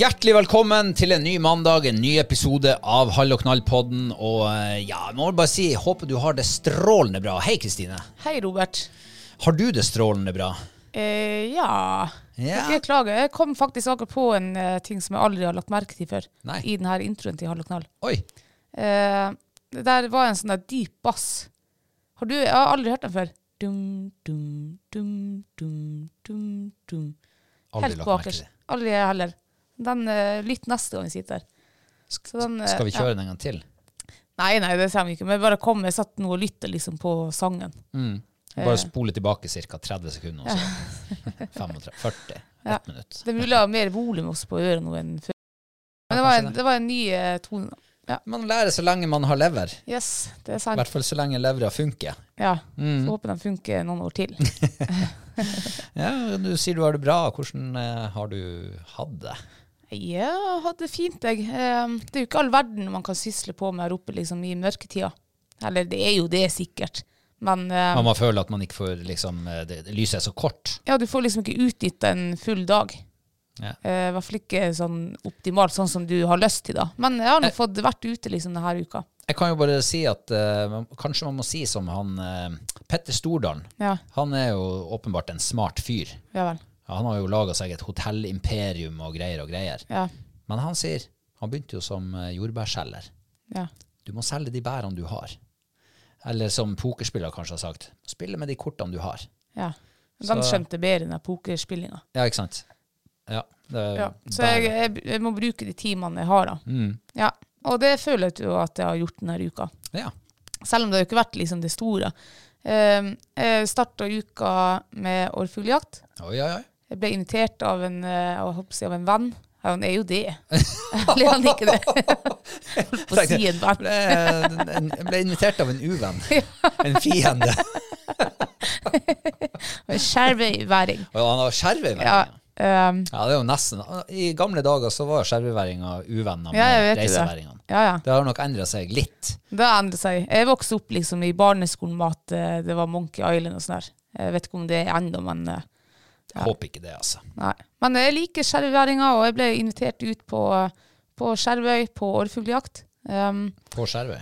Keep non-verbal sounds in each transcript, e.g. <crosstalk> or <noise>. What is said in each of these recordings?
Hjertelig velkommen til en ny mandag, en ny episode av Hall og knall-podden. Og eh, ja, jeg må bare si, håper du har det strålende bra. Hei, Kristine. Hei, Robert. Har du det strålende bra? Eh, ja. Ja. Jeg klager. Jeg kom faktisk akkurat på en uh, ting som jeg aldri har lagt merke til før. Nei. I denne introen til Hall og knall. Oi. Eh, det der var en sånn der dyp bass. Har du, jeg har aldri hørt den før. Dum, dum, dum, dum, dum, dum. Aldri Helt lagt merke til det. Aldri jeg heller. Den uh, Lytt neste gang vi sitter her. Den, eh, Skal vi ja. kjøre den en gang til? Nei, nei, det trenger vi ikke. Men bare kom, jeg satt nå og lytta liksom på sangen. Bare Eh. spole tilbake ca. 30 sekunder, og så 35, 40, Ja. <laughs> ett minutt. Det er mulig å ha mer volum også på øret nå enn før. Men det var en, det var en ny uh, tone. Man lærer så lenge man har lever. Yes, det er sant. I hvert fall så lenge levra funker. Ja, Mm. så håper den funker noen år til. <laughs> Ja, Du sier du har det bra. Hvordan eh, har du hatt det? Ja, jeg hadde det fint, jeg. Eh, Det er jo ikke all verden man kan sysle på med her oppe liksom, i mørketida. Eller det er jo det, sikkert. Men eh, Man må føle at man ikke får liksom eh, det, det Lyset er så kort. ja, du får liksom ikke utnytta en full dag. Ja. Eh, I hvert fall ikke sånn optimalt, sånn som du har lyst til, da. Men jeg har nå fått vært ute liksom denne uka. Jeg kan jo bare si at uh, kanskje man må si som han uh, Petter Stordalen. Ja, Han er jo åpenbart en smart fyr. ja vel. Han har jo laga seg et hotellimperium og greier og greier. Ja, Men han sier Han begynte jo som eh, jordbærselger. ja. Du må selge de bærene du har. Eller som pokerspiller kanskje har sagt, spille med de kortene du har. ja. Han skjønte bedre enn den pokerspillinga. Ja, ikke sant? Ja. Det, Ja. Så jeg, jeg, jeg må bruke de timene jeg har, da. mm. Ja. Og det føler jeg jo at jeg har gjort denne uka. ja. Selv om det har ikke vært liksom det store. Um, jeg starta uka med orrfugljakt. Oi, oi, oi. Jeg ble invitert av en, eh, si, av en venn. Ja, han er jo det. <laughs> Eller er han ikke det? På å si en venn. Jeg ble invitert av en uvenn. <laughs> En fiende. <laughs> En skjerveværing. Ja, han har skjerveværing. Ja, Ja. um, det er jo nesten I gamle dager så var skjerveværinga uvenner med ja, reiseværingene. det. Ja, ja. Det har nok endra seg litt. Det har endret seg. Jeg vokste opp liksom i barneskolen med at eh, det var Monkey Island og sånn der. Jeg vet ikke om det er ennå, men eh, Jeg håper ikke det, altså. Nei. Men jeg liker skjervværinga, og jeg ble invitert ut på, på Skjervøy på orrfugljakt. Um, På Skjervøy.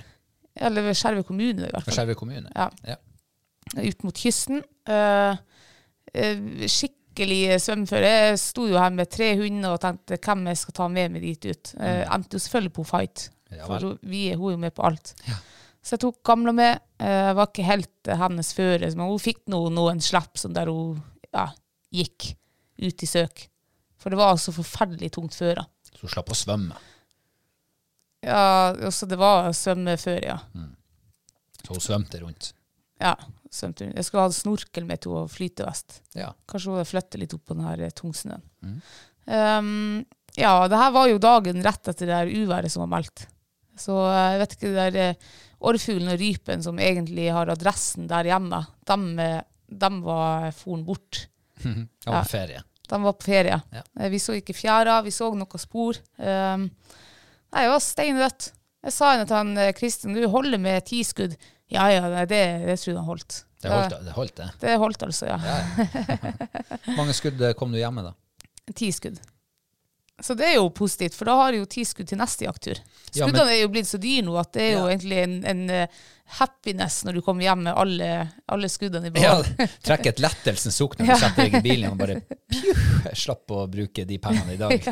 eller Skjervøy kommune, i hvert fall. Skjervøy kommune. Ja. Ja. Ut mot kysten. Uh, uh, skikkelig svømmeføre. Jeg sto jo her med tre hunder og tenkte hvem jeg skal ta med meg dit ut. Uh, endte jo selvfølgelig på fight. Ja for vi hun er jo med på alt. Så jeg tok gamla med. Jeg var ikke helt hennes føre, men hun fikk nå noen slapp sånn der hun ja, gikk ut i søk. For det var altså forferdelig tungt føre. Så du slapp å svømme. Ja, også det var svømmeføre, ja. Så hun svømte rundt. Ja, svømte rundt. Jeg skulle ha snorkel med til å flytevest. Ja. Kanskje hun flytte litt opp på den her eh, tungsnøen. Um, ja, det her var jo dagen rett etter det der uværet som var meldt. Så eh, jeg vet ikke, det der eh, orrfuglen og rypen som egentlig har adressen der hjemme, dem, eh, dem var foren bort. <laughs> Ja, Ja. på ferie. De var på ferie. Ja. Eh, Vi så ikke fjæra, vi så noen spor. Um, nei, det var steinrødt. Jeg sa henne til han eh, Kristin, du holder med ti skudd. Ja, ja, det, det tror jeg han holdt. Det holdt, det holdt, det. Det holdt altså, ja. Hvor <laughs> mange skudd eh, kom du hjem med, da? Ti skudd. Så det er jo positivt, for da har du jo ti skudd til neste jakttur. Ja, men- Skuddene er jo blitt så dyre nå at det er jo egentlig en, en happiness når du kommer hjem med alle, alle skuddene i Ja, behold. <laughs> Trekk et lettelsens sukk når du setter deg i bilen og bare pjuh, slapp å bruke de pengene i dag. <laughs>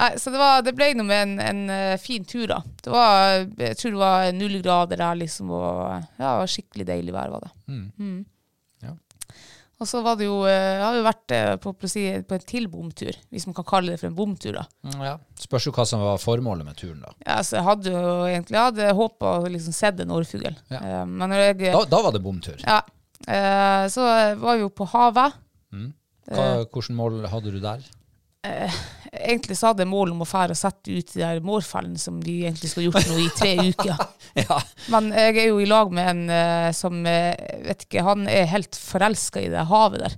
Nei, så det, var, det ble noe med en, en eh, fin tur, da. Det var, jeg tror det var null grader der, liksom, og ja, skikkelig deilig vær, var det. Mm. Ja. Og så var det jo, eh, jeg har jo vært eh, på, si, på en til bomtur, hvis man kan kalle det for en bomtur, da. Mm, Ja. Spørs jo hva som var formålet med turen, da. Ja, så jeg hadde jo egentlig jeg hadde håpa å liksom sett en orrfugl. Ja. Eh, Da, da var det bomtur. Ja. Eh, så var vi jo på havet. Hva, Hvilket mål hadde du der? Egentlig så hadde jeg mål om å fære og sette ut de der mårfellene som vi egentlig skulle gjort nå i tre <laughs> uker. Ja. Men jeg er jo i lag med en eh, som eh, vet ikke, Han er helt forelska i det havet der.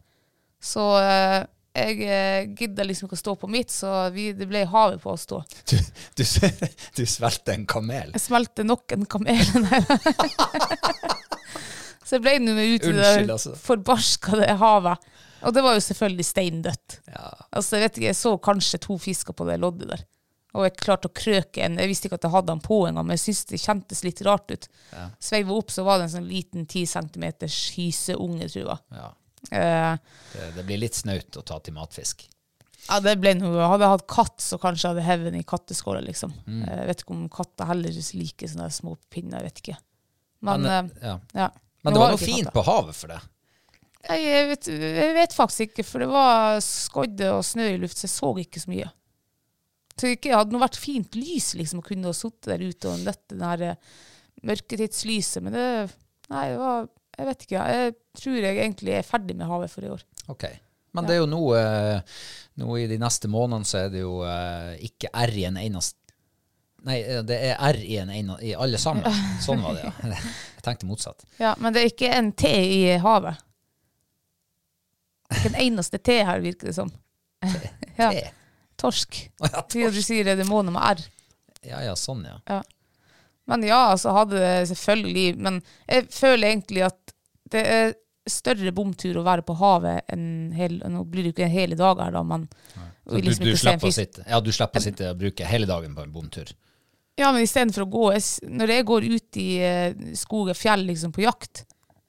Så eh, jeg gidder liksom ikke å stå på mitt, så vi, det ble havet på oss to. Du, du, <laughs> du svelgte en kamel. Jeg svelgte nok en kamel <laughs> så jeg ble nå med ut i det altså. forbarskede havet. Og det var jo selvfølgelig steindødt. Ja. Altså, jeg vet ikke, jeg så kanskje to fisker på det loddet der. Og jeg klarte å krøke en. Jeg visste ikke at jeg hadde den på engang, men jeg syntes det kjentes litt rart ut. Ja. Sveiva opp, så var det en sånn liten 10 centimeters hyseunge, tror jeg. ja. Eh, Det, det blir litt snaut å ta til matfisk. ja, det ble noe. Hadde jeg hatt katt, så kanskje jeg hadde hevet den i katteskåla, liksom. Mm. Eh, Jeg vet ikke om katter heller liker sånne små pinner, jeg vet ikke. Men, Men, eh, ja. ja. Men det var noe fint på havet for det. Jeg, vet, jeg vet faktisk ikke, for det var skodde og snø i luft, så jeg så ikke så mye. Så det hadde ikke vært fint lys, liksom, å kunne sittet der ute og nøtt det der eh, mørketidslyset, men det Nei, det var Jeg vet ikke. Jeg tror jeg egentlig er ferdig med havet for i år. Ok. Men det er jo nå, eh, nå i de neste månedene så er det jo eh, ikke R i en eneste Nei, det er R i en eneste I alle sammen. Sånn var det, ja. <laughs> Jeg tenkte motsatt. Ja, Men det er ikke en T i havet. Ikke en eneste T her, virker det som. <laughs> <laughs> Ja, torsk. Ja, Siden du sier det er måned med R. Ja, ja, sånn, ja. Men ja, altså hadde det selvfølgelig Men jeg føler egentlig at det er større bomtur å være på havet enn hel, Nå blir det jo ikke en hele dager, da, men Så du, liksom du, en slipper å sitte, ja, du slipper å sitte og bruke hele dagen på en bomtur. Ja, men istedenfor å gå jeg, Når jeg går ut i eh, skog og fjell liksom, på jakt,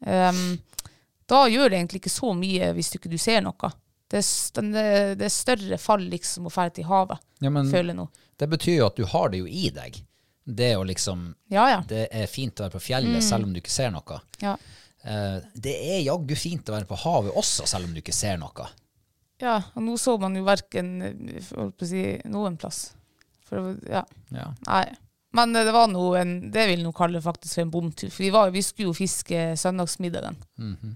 ehm, da gjør det egentlig ikke så mye hvis du ikke du ser noe. Det er, det, er større fall liksom å dra til havet, Ja, men føler jeg nå. det betyr jo at du har det jo i deg. Det liksom Ja, ja. Det er fint å være på fjellet selv om du ikke ser noe. ja. Eh, det er jaggu fint å være på havet også, selv om du ikke ser noe. Ja, og nå så man jo verken å si, noen plass. For, ja. Ja. Nei. Men det var noe en, det vil jeg kalle faktisk en bomtur. For vi, var, vi skulle jo fiske søndagsmiddagen.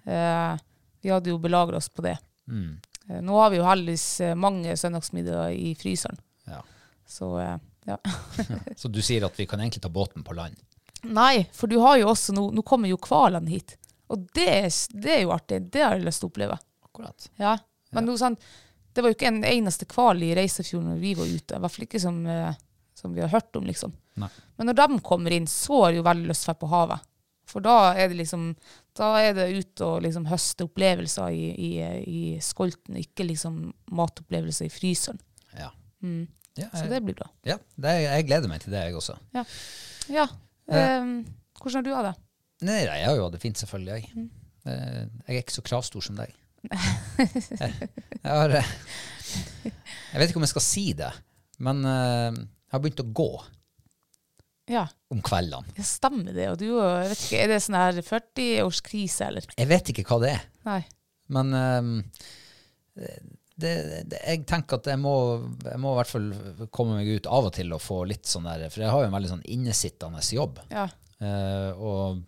eh, vi hadde jo belagra oss på det. Mm. Eh, nå har vi jo heldigvis eh, mange søndagsmiddager i fryseren. Ja. Så eh, <laughs> ja. Så du sier at vi kan egentlig ta båten på land? Nei, for du har jo også nå Nå kommer jo hvalene hit. Og det, det er jo artig. Det har jeg lyst til å oppleve. Akkurat. Ja. Men nå sånn, det var jo ikke en eneste hval i Reisefjorden når vi var ute. I hvert fall ikke som, eh, som vi har hørt om, liksom. Nei. Men når de kommer inn, så har det jo veldig lyst til å på havet. For da er det liksom Da er det ut og liksom høste opplevelser i, i, i skolten, ikke liksom matopplevelser i fryseren. Ja. Mm. Ja, Så det blir bra. ja det, jeg gleder meg til det, jeg også. Ja. Eh, hvordan har du hatt det? Nei, nei, jeg har jo hatt det fint, selvfølgelig. Jeg. Mm. Eh, jeg er ikke så kravstor som deg. <laughs> Jeg, jeg har eh, Jeg vet ikke om jeg skal si det, men eh, jeg har begynt å gå Ja, om kveldene. stemmer det. Og du, jeg vet ikke, er det sånn her 40-årskrise, eller? Jeg vet ikke hva det er, Nei. men um, det, det, jeg tenker at jeg må, jeg må i hvert fall komme meg ut av og til og få litt sånn der For jeg har jo en veldig sånn innesittende jobb. Ja. Uh, og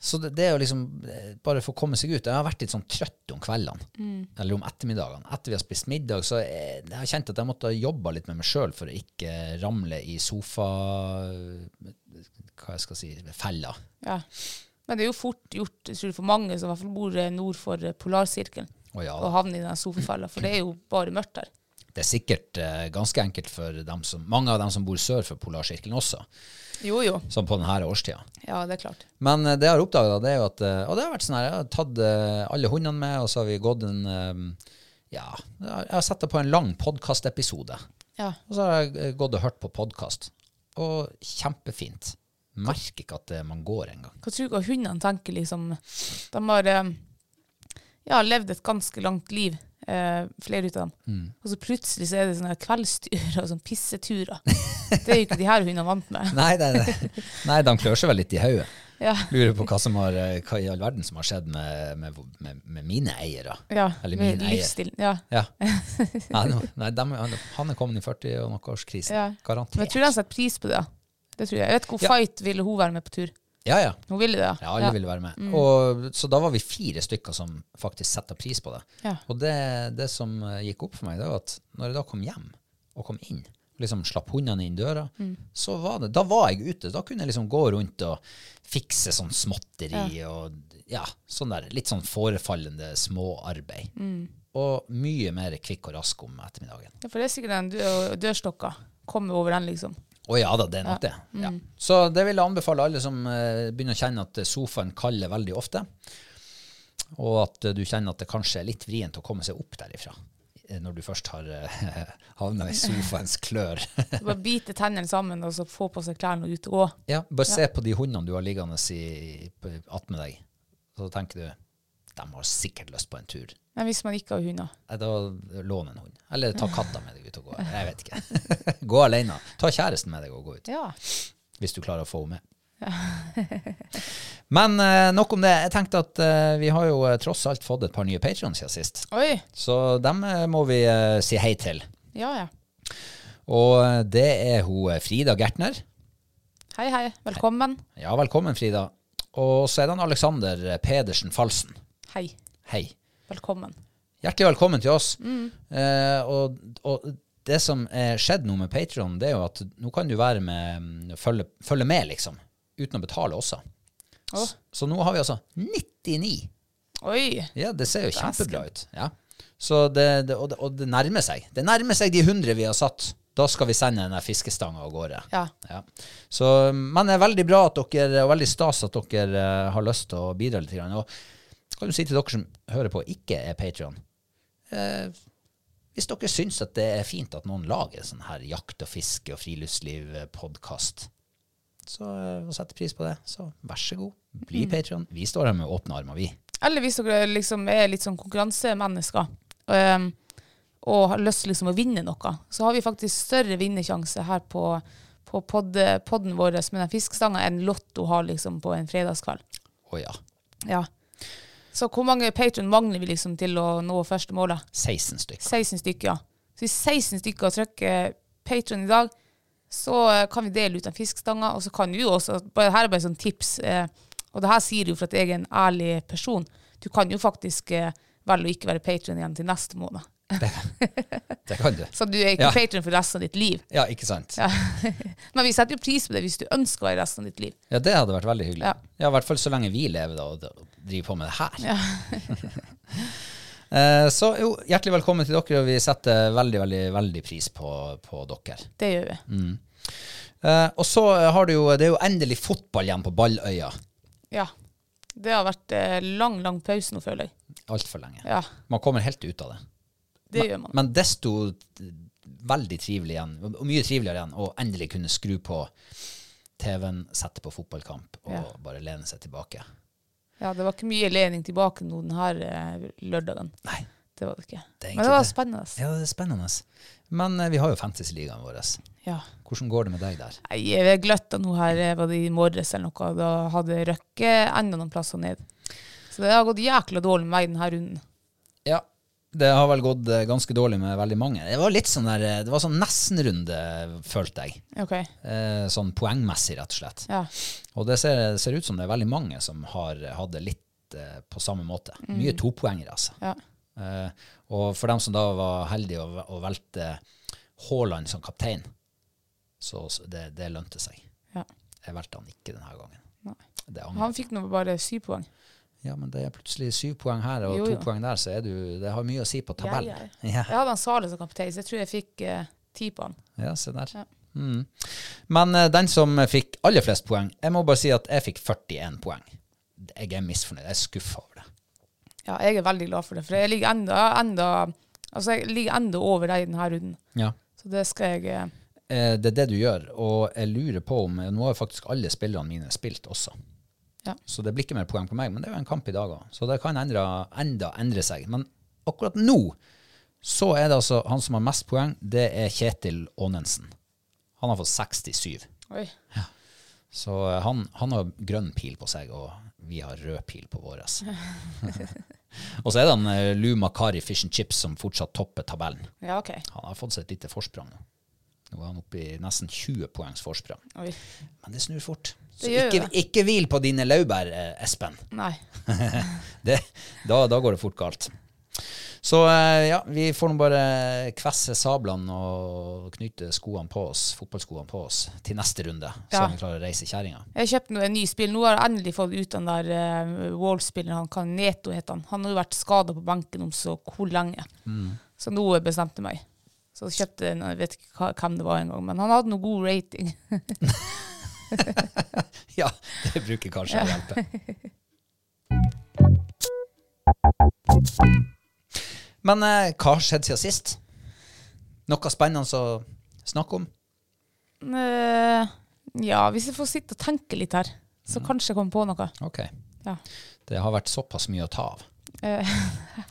så det, det er jo liksom eh, bare for å komme seg ut. Jeg har vært litt sånn trøtt om kveldene, eller om ettermiddagene. Etter vi har spist middag, så jeg, jeg har kjent at jeg måtte jobbe litt med meg sjøl for å ikke ramle i sofa... Hva jeg skal si fella. ja. Men det er jo fort gjort jeg tror, for mange som i hvert fall bor eh, nord for eh, polarsirkelen, Å ja, havne i den sofafella, for det er jo bare mørkt der. Det er sikkert uh, ganske enkelt for dem som, mange av dem som bor sør for polarsirkelen også, Jo, jo. som på denne årstida. Ja, det er klart. Men uh, det jeg har oppdaga, det er jo at eh, Og det har vært sånn her, jeg har tatt alle hundene med, og så har vi gått en eh, Ja, jeg har sett det på en lang podkastepisode. Ja. Og så har jeg gått og hørt på podkast. Og kjempefint. Merker ikke at man går engang. Hva tror du hundene tenker, liksom? De har ja, levd et ganske langt liv, eh, flere av dem. Mm. Og så plutselig så er det sånne kveldsturer og sånn pisseturer. Det er jo ikke de her hundene vant med. <laughs> Nei, det, det, nei de klør seg vel litt i hodet. Ja. Lurer på hva, som har, eh, hva i all verden som har skjedd med, med, med, med mine eiere. Ja, Eller min eier. Ja. Ja. <laughs> Nei, de, han er kommet i 40- og noe årskrisen. Ja. Men jeg tror de setter pris på det. Det tror jeg. Jeg vet ikke hvor fight ville hun være med på tur. Ja, ja. Hun ville det, Ja, alle ville være med. Og, så da var vi fire stykker som faktisk setter pris på det. Ja. Og det, det som eh, gikk opp for meg, det var at når jeg da kom hjem og kom inn, liksom slapp hundene inn døra, så var det, da var jeg ute. Da kunne jeg liksom gå rundt og fikse sånn småtteri og ja, sånn der litt sånn forefallende småarbeid. Og mye mer kvikk og rask om ettermiddagen. Ja, for det er sikkert den dø- dørstokka. Komme over den, liksom. Å ja da, det er nok det. Ja. Så det vil jeg anbefale alle som eh, begynner å kjenne at sofaen kaller veldig ofte, og at eh, du kjenner at det kanskje er litt vrient å komme seg opp derifra eh, når du først har <laughs> uh, havna i sofaens klør. <laughs> Så Bare bite tennene sammen og så få på seg klærne og ut og gå. ja, bare se på de hundene du har liggende i, på- attmed deg, så tenker du de har sikkert lyst på en tur. Men hvis man ikke har hunder. Da lån en hund. Eller ta katta med deg ut og gå. Jeg vet ikke. <laughs> gå alene. Ta kjæresten med deg og gå ut. Ja. hvis du klarer å få henne med. <laughs> Men eh, nok om det. Jeg tenkte at eh, vi har jo eh, tross alt fått et par nye patrons siden sist. Oi. Så dem må vi si hei til. Ja, ja. Og det er hun Frida Gertner. Hei, hei. Velkommen. Ja, velkommen, Frida. Og så er det han Alexander Pedersen Falsen. Hei. Hei. Velkommen. Hjertelig velkommen til oss. Eh, og, og det som er skjedd nå med Patron, det er jo at nå kan du være med, mm, følge, følge med, liksom. Uten å betale også. Oh. Så, så nå har vi altså 99 Oi. Ja, det ser jo det kjempebra ut. Ja. Så det, det, og, det, og det nærmer seg. Det nærmer seg de 100 vi har satt. Da skal vi sende den der fiskestanga av gårde. Ja. Ja. Så, men det er veldig bra at dere, og veldig stas at dere eh, har lyst til å bidra litt. grann. Og kan du si til dere som hører på, ikke er Patreon eh, Hvis dere syns at det er fint at noen lager sånn her jakt og fiske og friluftsliv-podkast, så eh, og setter pris på det, så vær så god, bli Patreon. Vi står her med åpne armer, vi. Eller hvis dere liksom er litt sånn konkurransemennesker um, og har lyst til liksom å vinne noe, så har vi faktisk større vinnersjanse her på, på pod, podden vår med den fiskestanga enn Lotto har liksom på en fredagskveld. Å ja. Ja. Så hvor mange patron mangler vi liksom til å nå første målet? 16 stykker. 16 stykker. ja. Så hvis 16 stykker trykker patron i dag, så eh, kan vi dele ut den fiskestanga, og så kan vi jo også bare, Her er bare sånn tips, eh, og det her sier du for at jeg er en ærlig person. Du kan jo faktisk eh, velge å ikke være patron igjen til neste måned. Det kan du. Så du er ikke Ja. patron for resten av ditt liv. Ja, ikke sant? Ja. <laughs> Men vi setter jo pris på det hvis du ønsker å være resten av ditt liv. Ja, det hadde vært veldig hyggelig. Ja. Ja, i hvert fall så lenge vi lever da, og og driver på med det her. <laughs> Eh, så jo, hjertelig velkommen til dere, og vi setter veldig, veldig, veldig pris på, på dere. Det gjør vi. Mm. Eh, og så har du jo, det er jo endelig fotball igjen på Balløya. Ja. Det har vært eh, lang, lang pause nå, føler jeg. Altfor lenge. Ja, Man kommer helt ut av det. Det gjør man. Men desto veldig trivelig igjen, og mye triveligere igjen, å endelig kunne skru på TV-en, sette på fotballkamp og Ja. bare lene seg tilbake. Ja, det var ikke mye lening tilbake nå denne eh, lørdagen. Nei, Det var det ikke. Det er Men det var var det. spennende. ja, det er spennende. Men eh, vi har jo Fantasy-ligaen vår. Ja. Hvordan går det med deg der? Nei, Jeg gløtta nå her, eh, var det i morges eller noe, da hadde Røkke enda noen plasser ned. Så det har gått jækla dårlig med meg denne runden. Ja, Det har vel gått eh, ganske dårlig med veldig mange. Det var litt sånn der, eh, det var sånn nesten-runde, følte jeg. Okay. Eh, sånn poengmessig, rett og slett. Ja. Og det ser, ser ut som det er veldig mange som har hatt det litt på samme måte. Mye topoengere, altså. ja. Eh, og for dem som da var heldige å, å velte Haaland som kaptein, så, så det, det lønte seg. ja. Jeg valgte han ikke denne gangen. Han fikk nå bare syv poeng. Ja, men det er plutselig syv poeng her og Jo, to jo. poeng der, så er du, det har mye å si på tabellen. Ja, Ja, Jeg hadde en Sale som kaptein, så jeg tror jeg fikk eh, ti på han. ja, se der. Ja. Mm. Men eh, den som fikk aller flest poeng, jeg må bare si at jeg fikk 41 poeng. Jeg er misfornøyd. Jeg er skuffa over det. Ja, jeg er veldig glad for det, for jeg ligger enda, enda, altså jeg ligger enda over deg i denne runden. Ja. Så det skal jeg eh, Eh, Det er det du gjør, og jeg lurer på om Nå har faktisk alle spillerne mine spilt også. Ja. Så det blir ikke mer poeng på meg, men det er jo en kamp i dag òg. Så det kan endre, enda endre seg. Men akkurat nå så er det altså han som har mest poeng, det er Kjetil Aanensen. Han har fått 67. Oi. Så eh, han, han har grønn pil på seg, og vi har rød pil på vår. <laughs> og så er det han eh, Lou Makari Fish and Chips som fortsatt topper tabellen. Ja, okay. Han har fått seg et lite forsprang nå. Nå er han oppe i nesten 20 poengs forsprang. Oi. Men det snur fort. Så ikke, ikke hvil på dine laurbær, eh, Espen. Nei. <laughs> Det, da, da går det fort galt. Så eh, ja, vi får nå bare kvesse sablene og knytte skoene på oss, fotballskoene på oss til neste runde, så Ja. vi klarer å reise kjerringa. Jeg kjøpte kjøpt en ny spill. Nå har jeg endelig fått ut den der uh, Wall-spilleren. Han kan Neto heter han. Han har jo vært skada på benken om så hvor lenge. Så nå bestemte jeg meg. Så jeg kjøpte en, jeg vet ikke hvem det var engang, men han hadde noe god rating. <laughs> <laughs> Ja, det bruker kanskje å hjelpe. Men eh, hva har skjedd siden sist? Noe spennende å snakke om? Eh, ja, hvis jeg får sitte og tenke litt her, så kanskje jeg kommer på noe. Ok. Ja. Det har vært såpass mye å ta av. Eh,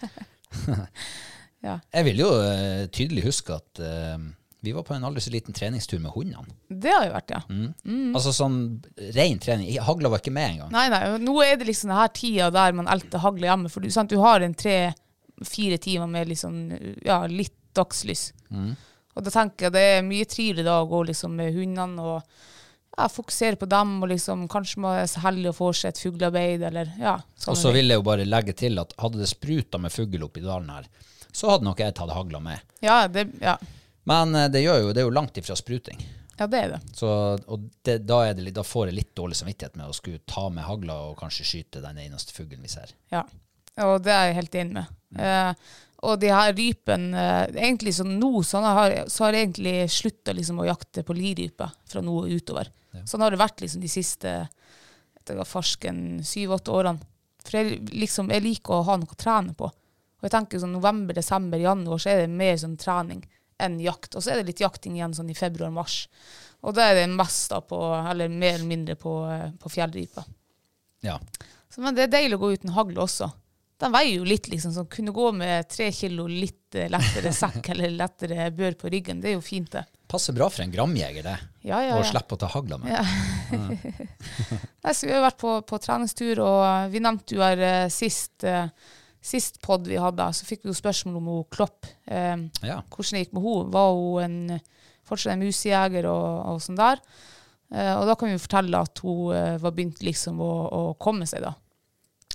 <laughs> <laughs> ja. Jeg vil jo uh, tydelig huske at eh, vi var på en aldri så liten treningstur med hundene. Det har jo vært, ja. Altså sånn ren trening. Hagla var ikke med engang. Nei, nei, nå er det liksom denne tida der man elter hagle hjemme, for du, sant, du har en tre-fire timer med liksom, ja, litt dagslys. Og da tenker jeg det er mye triveligere da å gå liksom med hundene og ja, fokusere på dem, og liksom kanskje man er så heldig å få seg et fuglearbeid, eller ja. Og så vil jeg jo bare legge til at hadde det spruta med fugl oppi dalen her, så hadde nok jeg tatt hagla med. Ja, det, ja. Men eh, det, gjør jo, det er jo langt ifra spruting. ja, det er det. Så, og det, da, er det, da får jeg litt dårlig samvittighet med å skulle ta med hagla og kanskje skyte den eneste fuglen vi ser. Ja, og det er jeg helt enig med. Eh, og de her rypen eh, Egentlig så nå så har, så har jeg egentlig slutta liksom å jakte på lirype fra nå og utover. Sånn har det vært liksom de siste etter farsken syv-åtte årene. For jeg, liksom, jeg liker å ha noe å trene på. Og jeg tenker sånn november, desember, januar så er det mer sånn trening enn jakt. Og så er det litt jakting igjen sånn i februar-mars. Og da er det mest da på, eller mer eller mindre på, eh, på fjellrypa. Ja. Så, men det er deilig å gå uten hagle også. Den veier jo litt, liksom. Så kunne gå med tre kilo litt eh, lettere sekk <laughs> eller lettere bør på ryggen. Det er jo fint, det. Passer bra for en gramjeger, det. Ja, ja, Å slippe å ta hagla med. <laughs> Nei, så vi har vært på, på treningstur, og vi nevnte jo her eh, sist, eh, sist pod vi hadde, så fikk vi jo spørsmål om hun Klopp. Eh, Ja. hvordan det gikk med henne. Var hun en, fortsatt en musejeger og, og sånn der? Eh, og da kan vi jo fortelle at hun eh, var begynt liksom å, å komme seg, da.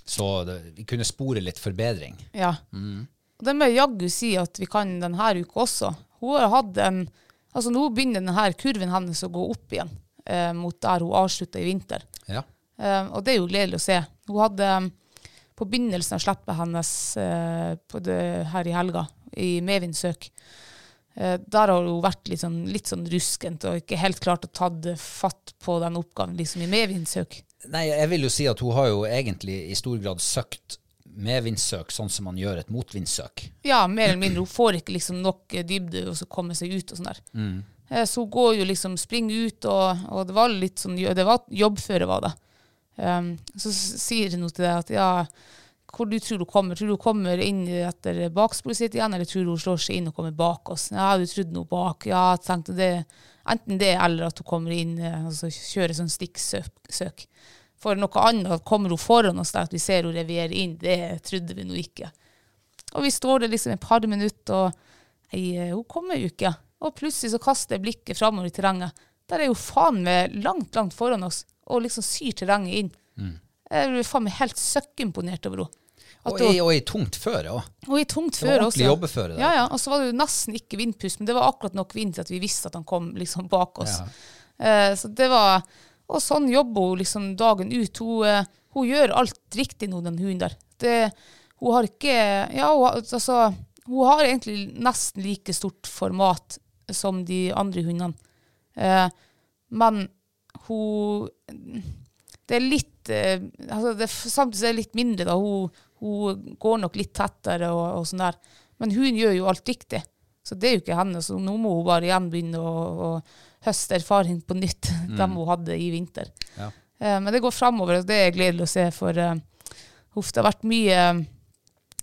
Så det, vi kunne spore litt forbedring. Ja. Og det må jeg jaggu si at vi kan denne uka også. Hun har hatt en Altså nå begynner denne kurven hennes å gå opp igjen eh, mot der hun avslutta i vinter. Ja. Eh, og det er jo gledelig å se. Hun hadde på begynnelsen av slippet hennes eh, på det, her i helga, i medvindsøk, eh, der har hun vært litt sånn, litt sånn ruskent og ikke helt klart å tatt fatt på den oppgaven liksom i medvindsøk. Nei, jeg vil jo si at hun har jo egentlig i stor grad søkt medvindsøk sånn som man gjør et motvindsøk. Ja, mer eller mindre. Hun får ikke liksom nok eh, dybde og så komme seg ut og sånn der. Mm. Så hun går jo liksom, springer ut, og, og det var litt sånn, det var jobbføre var det. Um, så sier hun til deg at ja, hvor du tror hun kommer. Tror du hun kommer inn etter baksporet sitt igjen, eller tror du hun slår seg inn og kommer bak oss? Ja, du trodde noe bak. Ja, tenkte det. Enten det, eller at hun kommer inn eh, og altså, kjører sånn stikksøk. søk. For noe annet, kommer hun foran oss der at vi ser hun reviere inn, det trodde vi nå ikke. Og vi står der liksom et par minutter, og nei, eh, hun kommer jo ikke. Og plutselig så kaster jeg blikket framover i terrenget. Der er jo faen meg langt, langt foran oss, og liksom syr terrenget inn. Jeg ble faen meg helt søkkimponert over henne. Og i, og i tungt føre òg. og i tungt føre ordentlig også. jobbeføre der. Ja, ja. Og så var det jo nesten ikke vindpust, men det var akkurat nok vind til at vi visste at han kom liksom bak oss. Eh, så det var Og sånn jobber hun liksom dagen ut. Hun, eh, hun gjør alt riktig nå, den hunden der. Det, hun har ikke Ja, hun, altså Hun har egentlig nesten like stort format som de andre hundene. Eh, men hun det er litt eh, altså det, Samtidig er det litt mindre. da, Hun, hun går nok litt tettere og, og sånn der. Men hun gjør jo alt riktig. Så det er jo ikke henne. Så nå må hun bare igjen begynne å, å høste erfaring på nytt, <laughs> dem hun hadde i vinter. Ja. Uh, men det går framover, og det er gledelig å se. For uh, uff, det har vært mye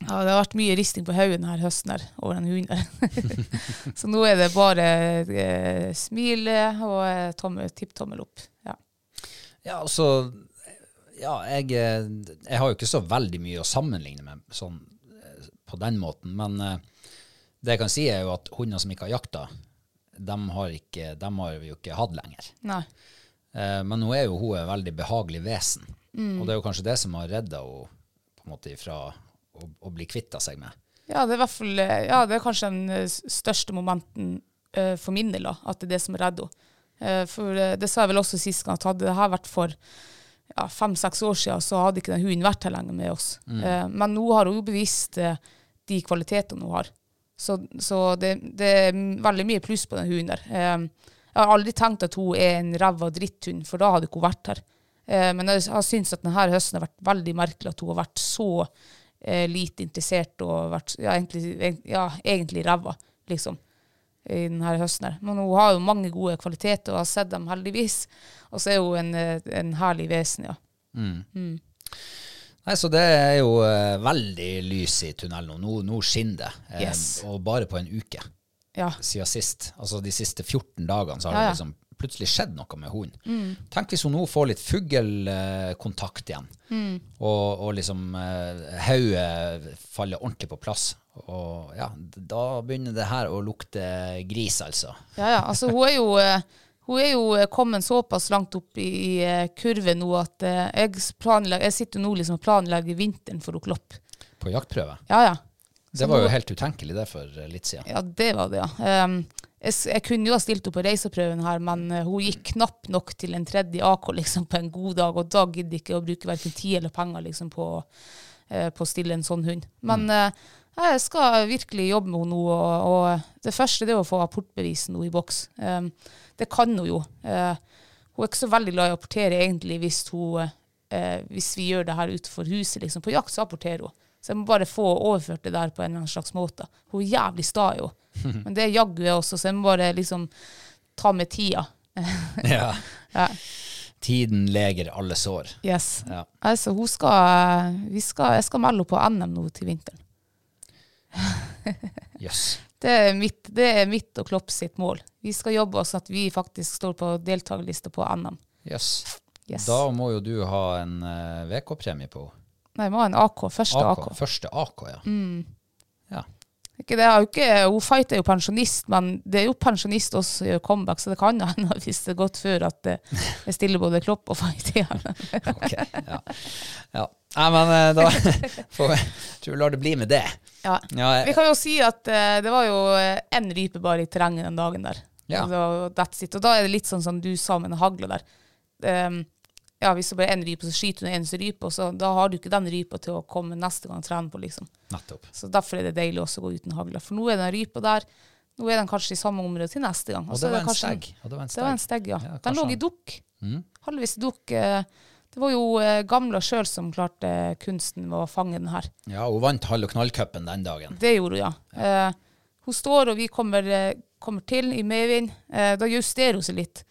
ja, det har vært mye risting på hodet denne høsten her, over den hunden der. <laughs> så nå er det bare eh, smile og eh, tommel, tipptommel opp. Ja. Ja, altså Ja, jeg, eh, jeg har jo ikke så veldig mye å sammenligne med sånn eh, på den måten, men eh, det jeg kan si, er jo at hunder som ikke har jakta, dem har, ikke, dem har vi jo ikke hatt lenger. Nei. Eh, Men nå er jo hun et veldig behagelig vesen, og det er jo kanskje det som har redda henne på en måte ifra å, å bli kvitta seg med. Ja, det er fall eh, Ja, det er kanskje den eh, største momenten uh, for min del, da, at det er det som redder henne. Uh, for uh, det sa jeg vel også sist gang, at hadde det her vært for ja, fem-seks år siden, så hadde ikke den hunden vært her lenger med oss. Eh, men nå har hun jo bevist de kvalitetene hun har. Så, så det, det er veldig mye pluss på den hunden der. Jeg har aldri tenkt at hun er en ræva dritthund, for da hadde ikke hun vært her. Men jeg har syntes at denne høsten har vært veldig merkelig, at hun har vært så eh, lite interessert og vært ja, egentlig, egent- ja, egentlig ræva, liksom, i denne høsten her. Men hun har jo mange gode kvaliteter, og har sett dem heldigvis. Og så er hun en, eh, en herlig vesen, ja. Nei, Så det er jo eh, veldig lys i tunnelen. Nå, nå skinner det. eh, Yes. Og bare på en uke Ja, siden sist. Altså de siste 14 dagene så har Ja, ja. det liksom plutselig skjedd noe med hunden. Tenk hvis hun nå får litt fuglkontakt igjen, og, og liksom eh, hodet faller ordentlig på plass. Og ja, da begynner det her å lukte gris, altså. ja, ja. Altså, hun er jo eh, hun er jo eh, kommet såpass langt opp i, eh, kurven nå at eh, jeg, jeg sitter nå liksom og planlegger vinteren for å kloppe. På jaktprøve. Ja, ja. Det var jo helt utenkelig det for eh, litt siden. Ja, det var det, ja. Um, jeg, jeg kunne jo ha stilt opp på reiseprøven her, men eh, hun gikk knapt nok til en tredje AK liksom, på en god dag, og da gidder jeg ikke å bruke hverken tid eller penger liksom, på, eh, på å stille en sånn hund. Men eh, jeg skal virkelig jobbe med henne nå, og, og det første det er å få apportbeviset nå i boks. Um, det kan hun jo. Uh, hun er ikke så veldig glad i å apportere egentlig hvis, hun, uh, hvis vi gjør det her utenfor huset. Liksom. På jakt så apporterer hun. Så jeg må bare få overført det der på en eller annen slags måte. Hun er jævlig sta jo. <laughs> Men det jaggu jeg også, så jeg må bare liksom ta med tida. <laughs> Ja. <laughs> Ja. Tiden leger alle sår. Yes. Ja. Altså, hun skal, vi skal, jeg skal melde henne på NM nå til vinteren. yes. Det er mitt, det er mitt og Klopp sitt mål. Vi skal jobbe oss at vi faktisk står på deltakerlista på NM. Yes. Yes. Da må jo du ha en uh, VK-premie på Nei, jeg må ha en AK. Første AK. AK. Første AK, ja. Mm. ja. Ikke, det er jo ikke, hun Fight er jo pensjonist, men det er jo pensjonist også som gjør comeback, så det kan hende hvis det er gått før at eh, jeg stiller både Klopp og Fight igjen. <laughs> Ok, ja. ja. Nei, men eh, da <laughs> får vi tror vi lar det bli med det. Ja. Ja, Vi kan jo si at uh, det var jo én rype bare i terrenget den dagen der. Ja. Da, that's it. og da er det litt sånn som du sa med den hagla der. Um, ja, Hvis det bare er én rype, så skyter du en eneste rype, og så, da har du ikke den rypa til å komme neste gang og trene på. liksom. nettopp. Så Derfor er det deilig også å gå uten hagle. For nå er den rypa der, nå er den kanskje i samme område til neste gang. Og og det er var en kanskje- stegg. Og det var en Det var en stegg, ja. Ja, den lå i dukk. Mm. Halvvis i dukk. eh, Det var jo eh, gamla sjøl som klarte kunsten med å fange den her. Ja, hun vant halv- og knall-cupen den dagen. Det gjorde hun, ja. Eh, hun står, og vi kommer, eh, kommer til i medvind. Eh, da justerer hun seg litt.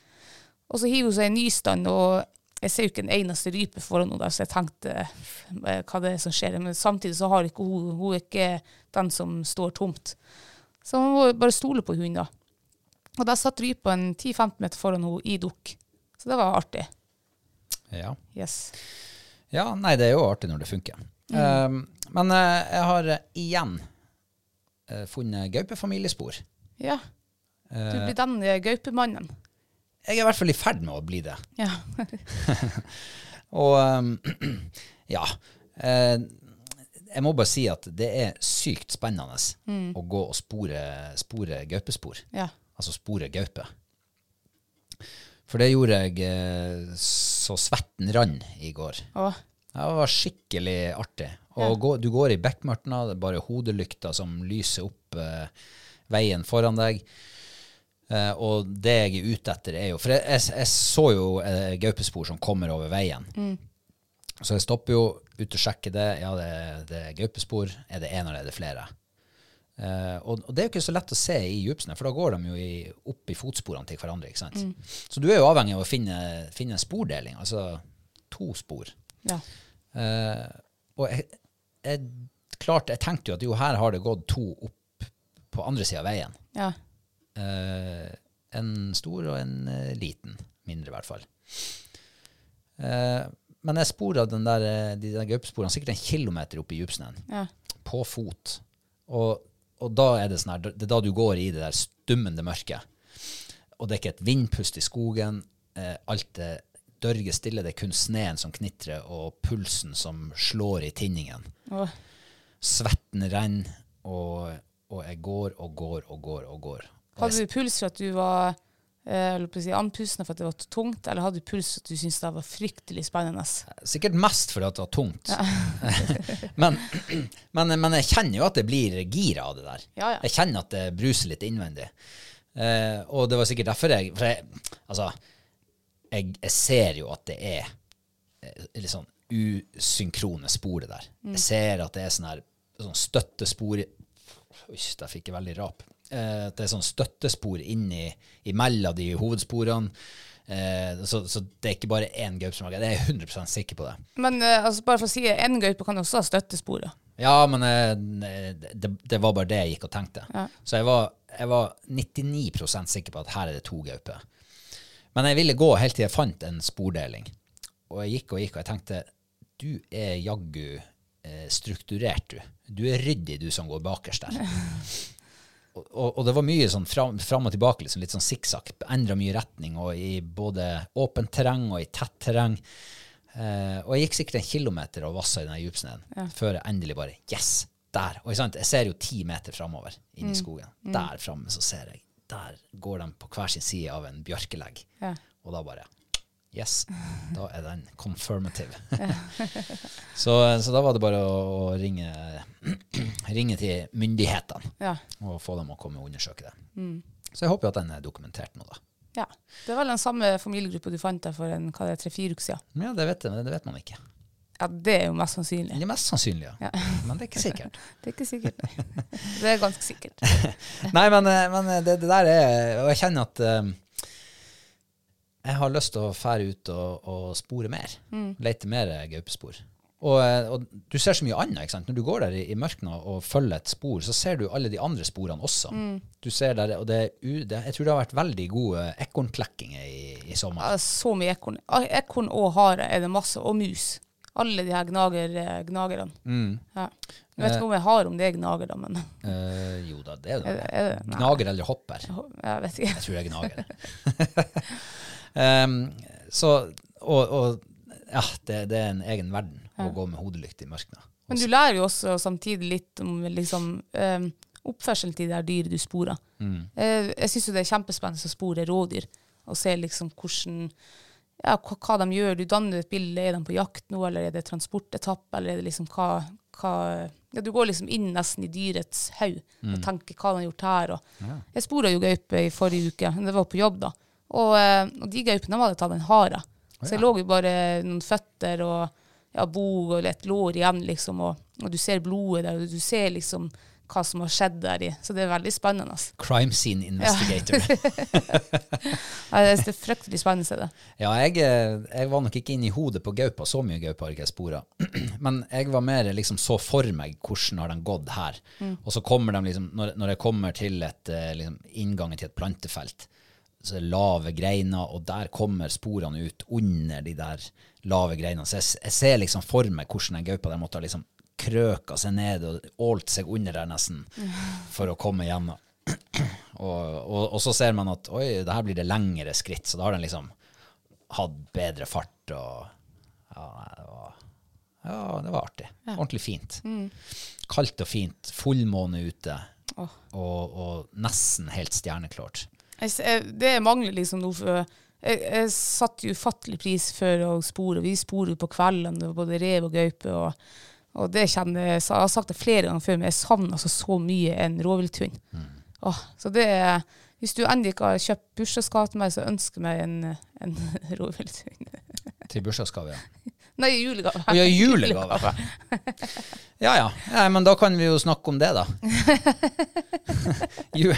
Og så hiver hun seg i nystand, og jeg ser jo ikke en eneste rype foran henne, så jeg tenkte eh, hva det er som skjer. Men samtidig så har ikke hun Hun er ikke den som står tomt. Så hun må bare stole på hunden, da. Og der satt rypa 10-15 meter foran henne i dukk. Så det var artig. Ja. Yes. ja, nei, det er jo artig når det funker. Um, men uh, jeg har eh, igjen uh, funnet gaupefamiliespor. Ja. Du blir den gaupemannen. Jeg er i hvert fall i ferd med å bli det. Ja. <laughs> Og um, <clears throat> ja. eh, jeg må bare si at det er sykt spennende å gå og spore, spore gaupespor. ja. Altså spore gaupe. For det gjorde jeg eh, så svetten rant i går. Åh. Det var skikkelig artig. Og gå, du går i bekmørket, det er bare hodelykta som lyser opp eh, veien foran deg. Eh, og det jeg er ute etter, er jo For jeg, jeg, jeg så jo uh, gaupespor som kommer over veien. Så jeg stopper jo ut og sjekker det. Ja, det, det er gaupespor. Er det én, eller er det flere? Uh, og, og det er jo ikke så lett å se i djupsnø, for da går de jo i, opp i fotsporene til hverandre. ikke sant? Så du er jo avhengig av å finne, finne en spordeling, altså to spor. ja. Eh, og jeg, jeg, klart, jeg tenkte jo at jo, her har det gått to opp på andre sida av veien. ja. Eh, en stor og en eh, liten. Mindre, i hvert fall. Eh, men jeg spora den der, eh, de der gaupesporene sikkert en kilometer opp i djupsnøen, ja. på fot. Og, og da er det sånn her, det er da du går i det der stummende mørket. Og det er ikke et vindpust i skogen. Eh, alt er dørge stille. Det er kun sneen som knitrer, og pulsen som slår i tinningen. Åh. Svetten renner, og, og jeg går og går og går og går. Hadde du puls for at du var eh, eller si, andpusten for at det var tungt, eller hadde du puls for at du syntes det var fryktelig spennende? sikkert mest fordi det var tungt. <laughs> men, men, men jeg kjenner jo at det blir gira av det der. Ja, ja. Jeg kjenner at det bruser litt innvendig. Eh, og det var sikkert derfor jeg For jeg, altså, jeg, jeg ser jo at det er eh, litt sånn usynkrone spor, det der. Mm. Jeg ser at det er sånn her sånn støttespor Oi, der fikk jeg veldig rap. Eh, det er sånn støttespor inni imellom de hovedsporene. Eh, så, så det er ikke bare én gaupesmage. Jeg er 100% sikker på det. Men eh, altså, bare for å si en gaupe kan også ha støttespor Ja, men eh, det, det var bare det jeg gikk og tenkte. Ja. Så jeg var, jeg var 99% sikker på at her er det to gauper. Men jeg ville gå helt til jeg fant en spordeling. Og jeg gikk og gikk, og jeg tenkte du er jaggu eh, strukturert, du. Du er ryddig, du som går bakerst der. <laughs> og, og, det var mye sånn fram, fram og tilbake, liksom, litt sånn sikksakk. Endra mye retning, og i både åpent terreng og i tett terreng. Eh, og jeg gikk sikkert en kilometer og vassa i den djupsnøen før jeg endelig bare Yes! Der! Og sant, jeg ser jo ti meter framover inn i skogen. Der framme så ser jeg. Der går de på hver sin side av en bjørkelegg. Ja. Og da bare Yes. <laughs> Da er den confirmative. <laughs> så, så da var det bare å, ringe, <clears throat> ringe til myndighetene Ja. og få dem å komme og undersøke det. Så jeg håper jo at den er dokumentert nå, da. ja. Det er vel den samme familiegruppa du fant der for en, hva det er, tre-fire uker siden. Ja, det vet, jeg, det vet man ikke. Ja, det er jo mest sannsynlig. Det er mest sannsynlig, ja. Ja. Men det er ikke sikkert. <laughs> Det er ikke sikkert, nei. Det er ganske sikkert. Nei, men, eh, men det, det der er Og jeg kjenner at eh, jeg har lyst til å fære ut og, og spore mer. Lete mer gaupespor. Og, eh, og du ser så mye annet. ikke sant? Når du går der i, i mørket og følger et spor, så ser du alle de andre sporene også. Du ser der, og det, er det, Jeg tror det har vært veldig gode ekornklekkinger i, i sommer. Ja, så mye ekorn. Ekorn og hare er det masse, og mus. Alle de her gnager, gnagerne. Mm. Ja. Jeg vet ikke om jeg har om det er gnager, da, men uh, jo da, det er er det. det, er det? Gnager eller hopper. jeg vet ikke. Jeg tror det er gnager. <laughs> <laughs> um, så, og, og ja, det, det er en egen verden å gå med hodelykt i mørket. Men du lærer jo også samtidig litt om liksom, um, oppførselen til de dyret du sporer. Eh, jeg syns det er kjempespennende å spore rådyr, og se liksom hvordan ja, hva, hva de gjør. Du danner et bilde. Er de på jakt nå, eller er det transportetappe, eller er det liksom hva, hva ja, Du går liksom inn nesten i dyrets haug og tenker hva de har gjort her. Og. Jeg spora jo gaupe i forrige uke, det var på jobb da. Og, eh, og de gaupene var det tatt en hare. Så jeg lå jo bare noen føtter og ja, bog og et lår igjen, liksom. Og, og du ser blodet der, og du ser liksom hva som har skjedd der. i. Så det er veldig spennende. Altså. Crime scene investigator. Ja, <laughs> det er fryktelig spennende. Det. Ja, jeg, eh, jeg var nok ikke inne i hodet på gaupa. Så mye gaupe har ikke jeg spora. <clears throat> Men jeg var mer liksom så for meg hvordan har de gått her. Og så kommer de liksom, når, når jeg kommer til et, eh, liksom, inngangen til et plantefelt, lave greiner, og der kommer sporene ut under de der lave greinene. Så jeg, jeg ser liksom for meg hvordan den gaupa der måtte ha liksom krøka seg ned og ålt seg under der nesten for å komme gjennom. <clears throat> Og, og, og så ser man at oi, det her blir det lengre skritt, så da har den liksom hatt bedre fart og Ja, det var, ja, det var artig. Ordentlig fint. Kaldt og fint. Fullmåne ute. Oh. Og, og nesten helt stjerneklart. Jeg, det mangler liksom noe for jeg, jeg satte ufattelig pris for å spore. Vi sporer på kveldene, både rev og gaupe. Og, og det kjenner jeg, jeg har sagt det flere ganger før, men jeg savner altså så mye en rovvilthund. Åh, så det er Hvis du ennå ikke har kjøpt bursdagsgave til meg, så ønsker jeg meg en, en <laughs> rovvilthund. Til bursdagsgave, ja. Nei, julegave. Å ja, julegave. <laughs> Ja, ja. Nei, Men da kan vi jo snakke om det, da. <laughs> Ju,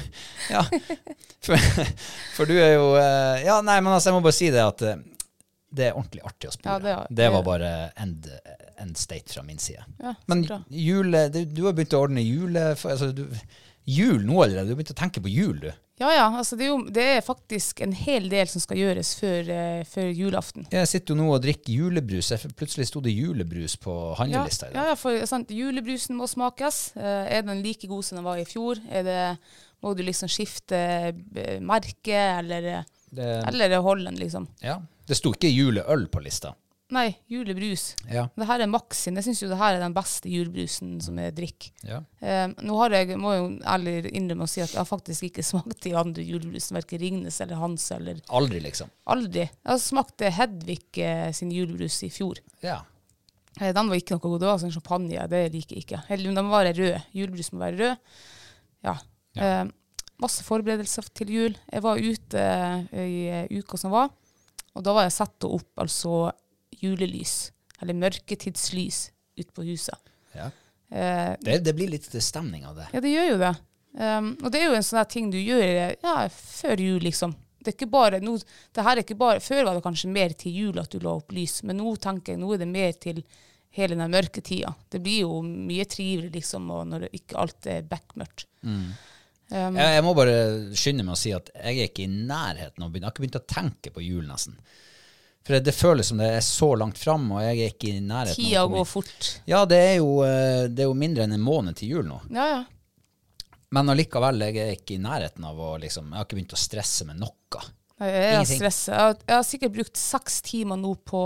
ja. For, for du er jo eh, Ja, nei, men altså, jeg må bare si det at eh, det er ordentlig artig å spore. Ja, det det var bare end, end state fra min side. Ja, men jule, du, du har begynt å ordne jule... Altså, du, jul nå allerede? Du har begynt å tenke på jul, du. Ja, ja. Altså, det, er jo, det er faktisk en hel del som skal gjøres før, uh, før julaften. Jeg sitter jo nå og drikker julebrus. Jeg- Plutselig sto det julebrus på Ja, handlelista i ja, dag. ja, for sant, julebrusen må smakes. Uh, er den like god som den var i fjor? Det, må du liksom skifte eh, merke, eller, Det, eller holde den, liksom? ja. det sto ikke juleøl på lista. Nei, julebrus. Ja. Det her er Max sin. Jeg syns jo det her er den beste julebrusen som jeg drikker. ja. Eh, nå har jeg, må jeg jo ærlig innrømme å si at jeg har faktisk ikke <laughs> smakt de andre julebrusen, verken Ringnes eller Hans eller Aldri, liksom. Aldri. Jeg smakte Hedvig eh, sin julebrus i fjor. Ja. Eh, Den var ikke noe god. Det var sånn champagne. Det liker jeg ikke. Heller, den må være rød. Julebrus må være rød. Ja. Eh, masse forberedelser til jul. Jeg var ute eh, i uka som var, og da var jeg satt opp altså julelys, eller mørketidslys, ute på huset. ja. Eh, Det, det blir litt stemning av det. ja, det gjør jo det. Um, og det er jo en sånn ting du gjør ja, før jul, liksom. Det er ikke bare, nå, det her er ikke bare, Før var det kanskje mer til jul at du la opp lys, men nå tenker jeg, nå er det mer til hele den mørketida. Det blir jo mye trivelig, liksom, når ikke alt er bekmørkt. Um, Jeg, jeg må bare skynde meg å si at jeg er ikke i nærheten av å begynne. Jeg har ikke begynt å tenke på jul, nesten. For det, det føles som det er så langt fram, og jeg er ikke i nærheten. Tida går fort. Ja, det er, jo, eh, det er jo mindre enn en måned til jul nå. Ja, ja. Men allikevel, jeg er ikke i nærheten av å liksom Jeg har ikke begynt å stresse med noe. Jeg Ingenting. Jeg, har- jeg har sikkert brukt seks timer nå på,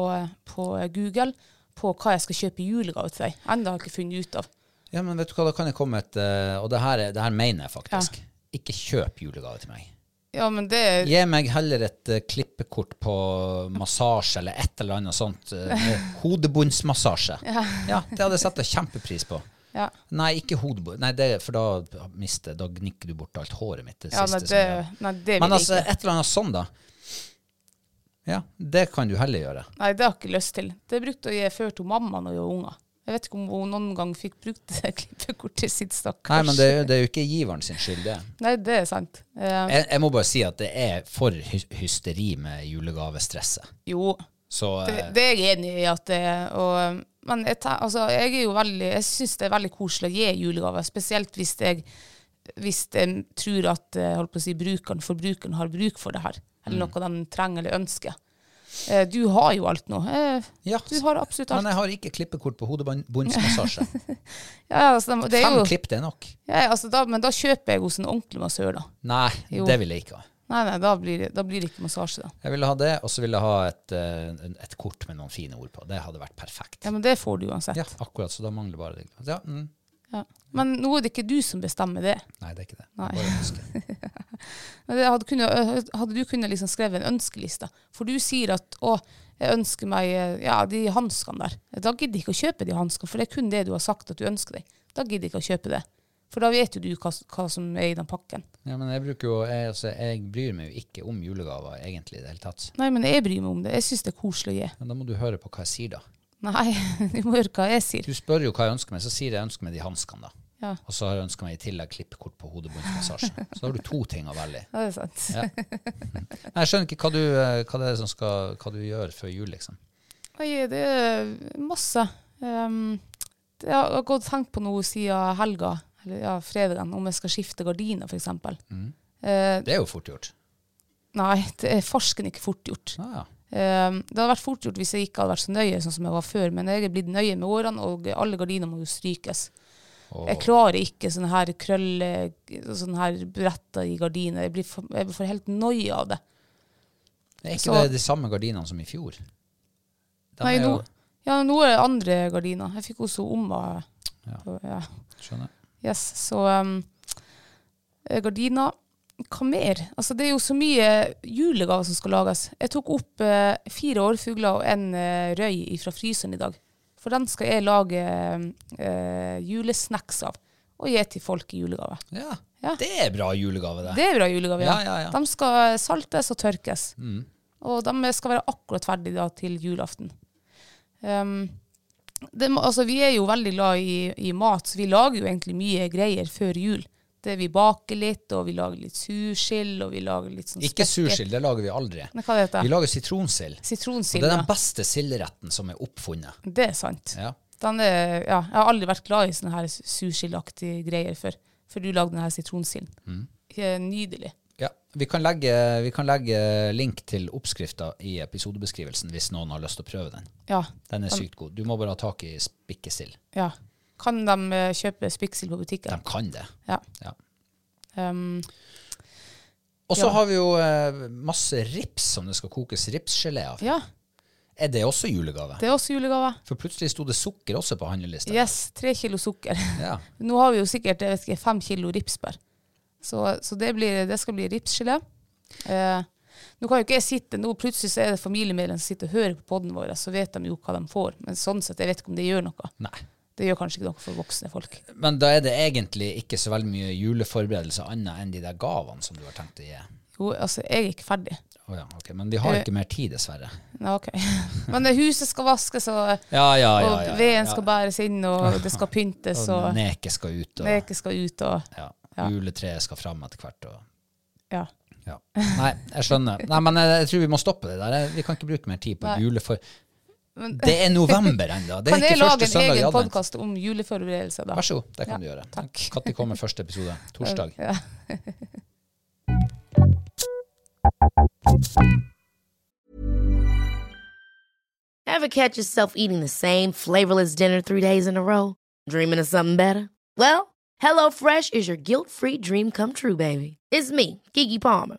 på Google på hva jeg skal kjøpe i julegave til deg. Enda har jeg ikke funnet ut av. Ja, men vet du hva, da kan jeg komme et eh, Og det her, er- det her mener jeg faktisk. Ikke kjøp julegave til meg. Ja, men det er Gi meg heller et uh, klippekort på massasje eller et eller annet sånt. uh, <laughs> hodebunnsmassasje. Ja. det hadde jeg satt kjempepris på. ja. Nei, ikke hodebunn. Nei, det, for da mister Da gnikker du bort alt håret mitt. Det Ja, nei, det, jeg nei, det vil Men altså, ikke. et eller annet sånn, da. Ja, det kan du heller gjøre. Nei, det har jeg ikke lyst til. Det brukte å gi før til mamma når jeg var unger. Jeg vet ikke om hun noen gang fikk brukt det klippekortet sitt, stakkars. Nei, men det, er jo- det er jo ikke giveren sin skyld, det. Nei, det er sant. Eh, Jeg, jeg må bare si at det er for hy- hysteri med julegavestresset. jo, Så det, eh, det er jeg enig i at det. Og, men jeg, altså, jeg er jo veldig Jeg syns det er veldig koselig å gi julegaver, spesielt hvis jeg, hvis jeg tror at eh, si, brukeren, forbrukeren har bruk for det her, eller Mm. noe de trenger eller ønsker. Eh, Du har jo alt nå. Eh, ja, Du har absolutt alt. Men jeg har ikke klippekort på hodebunnsmassasje. <laughs> Ja, altså, det, Fem jo, klipp, det er nok. ja, altså, da, men da kjøper jeg hos en ordentlig massør, da. Nei, Jo. det vil jeg ikke ha. Nei, nei, da blir, det- da blir det ikke massasje, da. Jeg ville ha det, og så ville jeg ha et, eh, et kort med noen fine ord på. Det hadde vært perfekt. Ja, men det får du uansett. Ja, akkurat, så da mangler bare det. Ja, mm. Ja. Men nå er det ikke du som bestemmer det. Nei, det er ikke det. Nei. Bare. <laughs> Hadde, kunnet, hadde du kunnet liksom skrevet en ønskeliste? For du sier at å, jeg ønsker meg ja, de hanskene der. Da gidder jeg ikke å kjøpe de hanskene, for det er kun det du har sagt at du ønsker deg. Da gidder jeg ikke å kjøpe det. For da vet jo du hva, hva som er i den pakken. Ja, men jeg jo jeg, altså, jeg bryr meg jo ikke om julegaver egentlig i det hele tatt. Nei, men jeg bryr meg om det. Jeg syns det er koselig å gi. Men da må du høre på hva jeg sier, da. Nei, <laughs> du må høre hva jeg sier. Du spør jo hva jeg ønsker meg, så sier jeg ønsker meg de hanskene, da. Ja, Og så har jeg ønska meg i tillegg klippekort på hodebunnsmassasje. Så har du to ting å velge i. ja det er sant. Ja. Nei, jeg skjønner ikke hva du, eh, hva det er som skal, hva du gjør før jul, liksom. Oi, det er masse. Um, det har jeg har gått og tenkt på noe siden helga, eller ja, fredagen, om jeg skal skifte gardiner, f.eks. Uh, Det er jo fort gjort. nei, det er farsken ikke fort gjort. Ah, ja. Um, det hadde vært fort gjort hvis jeg ikke hadde vært så nøye sånn som jeg var før, men jeg er blitt nøye med årene, og alle gardiner må jo strykes. Jeg klarer ikke sånne her krølle, sånne her bretter i gardiner. Jeg blir for, jeg får helt noia av det. Det er ikke Så- det de samme gardinene som i fjor? De Nei, nå, ja, nå er det andre gardiner. Jeg fikk også Omma. Ja. ja. skjønner. Yes, så um, gardiner Hva mer? Altså, det er jo så mye julegaver som skal lages. Jeg tok opp eh, fire årfugler og en eh, røy fra fryseren i dag. For den skal jeg lage eh, julesnacks av. Og gi til folk i julegave. Ja, Ja. det er bra julegave, det. Det er bra julegave, ja. Ja, ja. De skal saltes og tørkes. Mm. Og de skal være akkurat ferdige da, til julaften. Um, det, altså, vi er jo veldig glad i, i mat, så vi lager jo egentlig mye greier før jul. Vi baker litt, og vi lager litt sursild, og vi lager litt sånn Ikke sursild, det lager vi aldri. Nei, hva det heter Vi lager sitronsild. Og Sitronsild. det er den beste silderetten som er oppfunnet. Det er sant. Ja. Den er, ja, jeg har aldri vært glad i sånne her sursildaktige greier før, før du lagde denne sitronsilden. Mm. Eh, Nydelig. Ja, vi kan, legge, vi kan legge link til oppskrifta i episodebeskrivelsen hvis noen har lyst til å prøve den. Ja. Den er sykt god. Du må bare ha tak i spikkesild. ja. Kan de eh, kjøpe Spiksel på butikken? De kan det. Ja. Ja. Um, Og så Ja. har vi jo eh, masse rips som det skal kokes ripsgelé av. ja, Er det også julegave? det er også julegave. For plutselig sto det sukker også på handlelista. Yes, tre kilo sukker. <laughs> Ja. Nå har vi jo sikkert jeg vet ikke, fem kilo ripsbær. Så, så det, blir, det skal bli ripsgelé. Eh, nå kan jo ikke jeg sitte, nå plutselig så er det familiemedlemmer som sitter og hører på podden vår, så vet de jo hva de får. Men sånn sett, jeg vet ikke om det gjør noe. Nei. Det gjør kanskje ikke noe for voksne folk. Men da er det egentlig ikke så veldig mye juleforberedelser annet enn de der gavene som du har tenkt å gi. Jo, altså, jeg er ikke ferdig. Å ja, ok. Men vi har Eh, ikke mer tid, dessverre. Ja, ok. <laughs> Men det huset skal vaskes, og, Ja, ja, ja. og veden ja. skal bæres inn, og det skal pyntes, Og og neket skal ut, og leket skal ut, og ja. Ja. juletreet skal fram etter hvert. Og, ja. ja. Nei, jeg skjønner. Nei, men jeg, jeg tror vi må stoppe det der. Vi kan ikke bruke mer tid på Nei. Det er november ennå. <laughs> Kan jeg lage en egen podkast om juleforberedelser, da? Vær så god, det kan Ja, du gjøre. Når kommer første episode? <laughs> Torsdag. Ja. <laughs> Ever catch yourself eating the same flavorless dinner three days in a row? Dreaming of something better? Well, HelloFresh is your guilt free dream come true, baby. It's me, Kiki Palmer.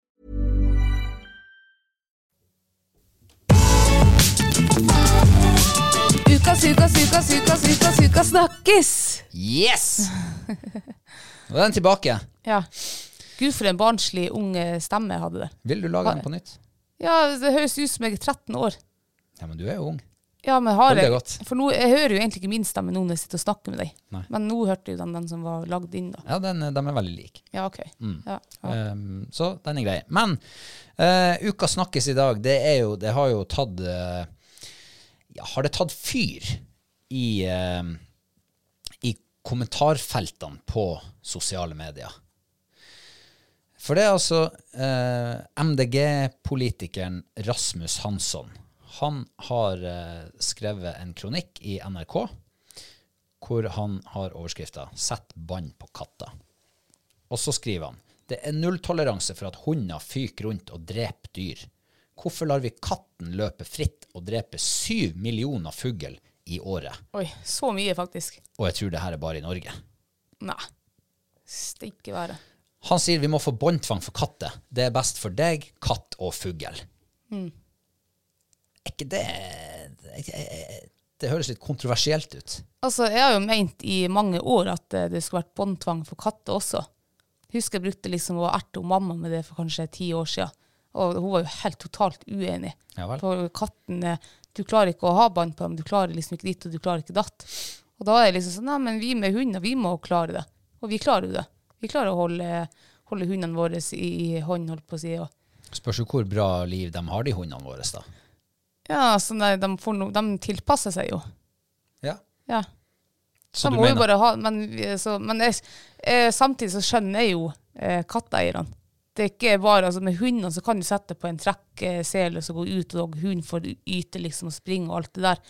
Ukas, ukas, ukas, ukas, ukas, ukas snakkes! Yes! Nå er den tilbake. Ja. Gud, for en barnslig ung eh, stemme jeg hadde der. Vil du lage den på nytt? Ja, det høres ut som jeg er 13 år. Ja, men du er jo ung. Ja, men har det jeg. For nå, jeg hører jo egentlig ikke min stemme nå når jeg sitter og snakker med deg. Nei. Men nå hørte jo den, den som var lagd inn, da. Ja, den, de er veldig like. Ja, OK. Mm. Ja, ja. Um, så den er grei. Men uh, uka snakkes i dag, det er jo Det har jo tatt uh, har det tatt fyr i uh, i kommentarfeltene på sosiale medier? For det er altså uh, MDG-politikeren Rasmus Hansson. Han har uh, skrevet en kronikk i NRK hvor han har overskrifta 'Sett bånd på katta'. Og så skriver han det er nulltoleranse for at hunder fyker rundt og dreper dyr. Hvorfor lar vi katten løpe fritt og drepe syv millioner fugl i året? Oi, så mye, faktisk. Og jeg tror det her er bare i Norge. Nei. Stikke være. Han sier vi må få båndtvang for katter. Det er best for deg, katt og fugl. Er ikke det Det høres litt kontroversielt ut. Altså, jeg har jo ment i mange år at eh, det skulle vært båndtvang for katter også. Husker jeg brukte liksom å erte mamma med det for kanskje ti år siden. Og hun var jo helt totalt uenig. Ja. For katten eh, Du klarer ikke å ha bånd på dem, du klarer liksom ikke ditt, og du klarer ikke datt. Og da er jeg liksom sånn Nei, men vi med hunder, vi må klare det. Og vi klarer jo det. Vi klarer å holde, holde hundene våre i, hånd, holdt på å si. Og, Spørs jo hvor bra liv de har, de hundene våre, da. ja, altså, nei, de, får no, de tilpasser seg jo. Ja. Ja. Så de du må jo bare ha Men, så, men jeg, eh, samtidig så skjønner jeg jo eh, katteeierne. Det ikke bare, altså Med hundene så kan du sette på en trekksele og så gå ut, og hunden får yte liksom og springe og alt det der.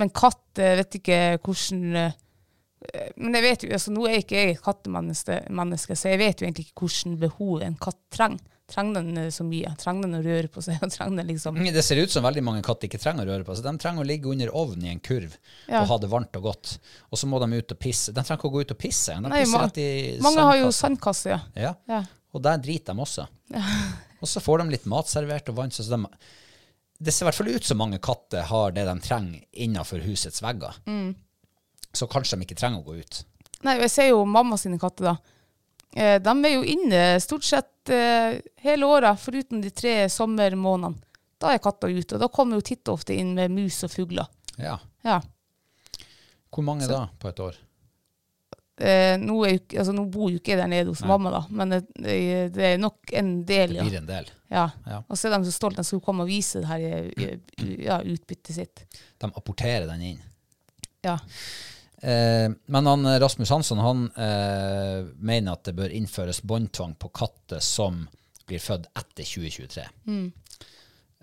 Men katt vet ikke hvordan eh, Men jeg vet jo, altså nå er ikke jeg et kattemenneske, så jeg vet jo egentlig ikke hvordan behov en katt trenger. Trenger den eh, så mye? Trenger den å røre på seg? <laughs> liksom... Det ser ut som veldig mange katter ikke trenger å røre på seg. De trenger å ligge under ovnen i en kurv Ja. og ha det varmt og godt. Og så må de ut og pisse. De trenger ikke å gå ut og pisse. De Nei, Mange har jo sandkasse, ja. Ja. ja. Og der driter de også. <laughs> Og så får de litt mat servert og vann. Så de, det ser i hvert fall ut som mange katter har det de trenger innenfor husets vegger. Mm. Så kanskje de ikke trenger å gå ut. Nei, jeg ser jo mamma sine katter, da. Eh, de er jo inne stort sett eh, hele året, foruten de tre sommermånedene. Da er katta ute, og da kommer jo titt og ofte inn med mus og fugler. Ja. Ja. Hvor mange da på et år? Eh, nå, jo, altså, nå bor jo ikke jeg der nede hos mamma, da, men det, det er nok en del, Det blir en del. ja. Ja. Og så er de så stolte de skulle komme og vise det her eh, ja, utbyttet sitt. De apporterer den inn. Ja. Eh, men han, eh, Rasmus Hansson han eh, mener at det bør innføres båndtvang på katter som blir født etter 2023. Mm.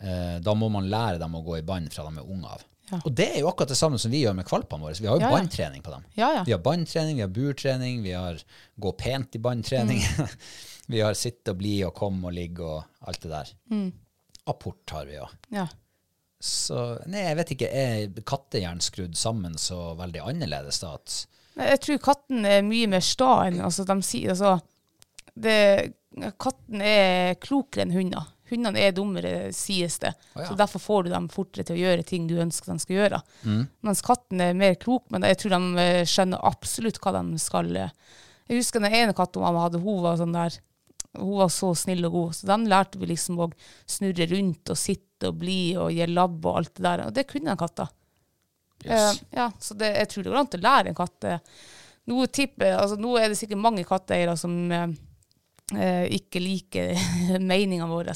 Eh, da må man lære dem å gå i bånd fra de er unge av. Ja. Og det er jo akkurat det samme som vi gjør med valpene våre. Vi har jo Ja, båndtrening på dem. Ja, ja. Vi har båndtrening, vi har burtrening, vi har gå pent i båndtrening. Mm. <laughs> vi har sitte og bli og komme og ligge og alt det der. Mm. Apport har vi òg. ja. Så nei, jeg vet ikke, er kattehjernen skrudd sammen så veldig annerledes da? At, Jeg tror katten er mye mer sta enn altså, de sier altså, det, Katten er klokere enn hunder. Hundene er dummere, sies det. Oh, ja. Så Derfor får du dem fortere til å gjøre ting du ønsker de skal gjøre. Mens katten er mer klok, men jeg tror de eh, skjønner absolutt hva de skal eh. Jeg husker den ene katten mamma hadde, hun var sånn der hun var så snill og god, så den lærte vi liksom å snurre rundt og sitte og bli og gi labb og alt det der. Og det kunne den katta. Yes. Uh, ja, så det, jeg tror det går an å lære en katt. Nå, tipper, altså, nå er det sikkert mange katteeiere som eh, ikke liker <laughs> meninga våre.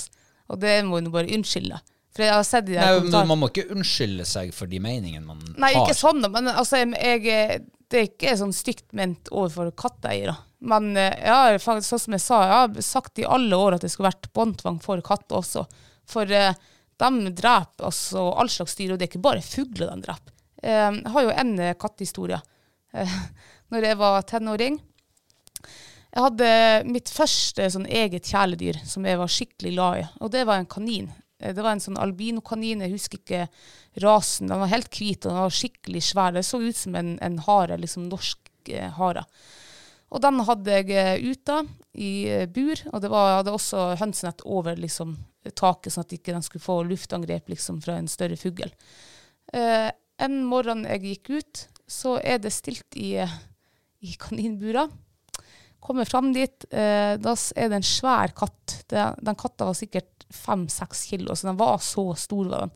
Og det må hun bare unnskylde. For jeg har sett de der Nei, men. Man må ikke unnskylde seg for de meningene man Nei, har. ikke sånn, da, men altså, jeg, det er ikke sånn stygt ment overfor katteeiere. Men eh, jeg har faktisk, sånn som jeg sa, jeg har sagt i alle år at det skulle vært båndtvang for katter også. For eh, de dreper altså all slags dyr, og det er ikke bare fugler de dreper. Eh, jeg har jo en eh, kattehistorie. Eh, <laughs> når jeg var tenåring. Jeg hadde mitt første sånn eget kjæledyr som jeg var skikkelig glad i, og det var en kanin. Eh, Det var en sånn albinokanin, jeg husker ikke rasen. Den var helt hvit og den var skikkelig svær. Det så ut som en, en hare, liksom norsk eh, hare. Og den hadde jeg eh, ute i eh, bur, og det var, jeg hadde også hønsenett over liksom, taket, sånn at ikke den skulle få luftangrep liksom, fra en større fugl. Eh, en morgen jeg gikk ut, så er det stilt i, i kaninbura. Kommer fram dit, eh, da er det en svær katt. Det, den katta var sikkert fem-seks kilo, så den var så stor. var den.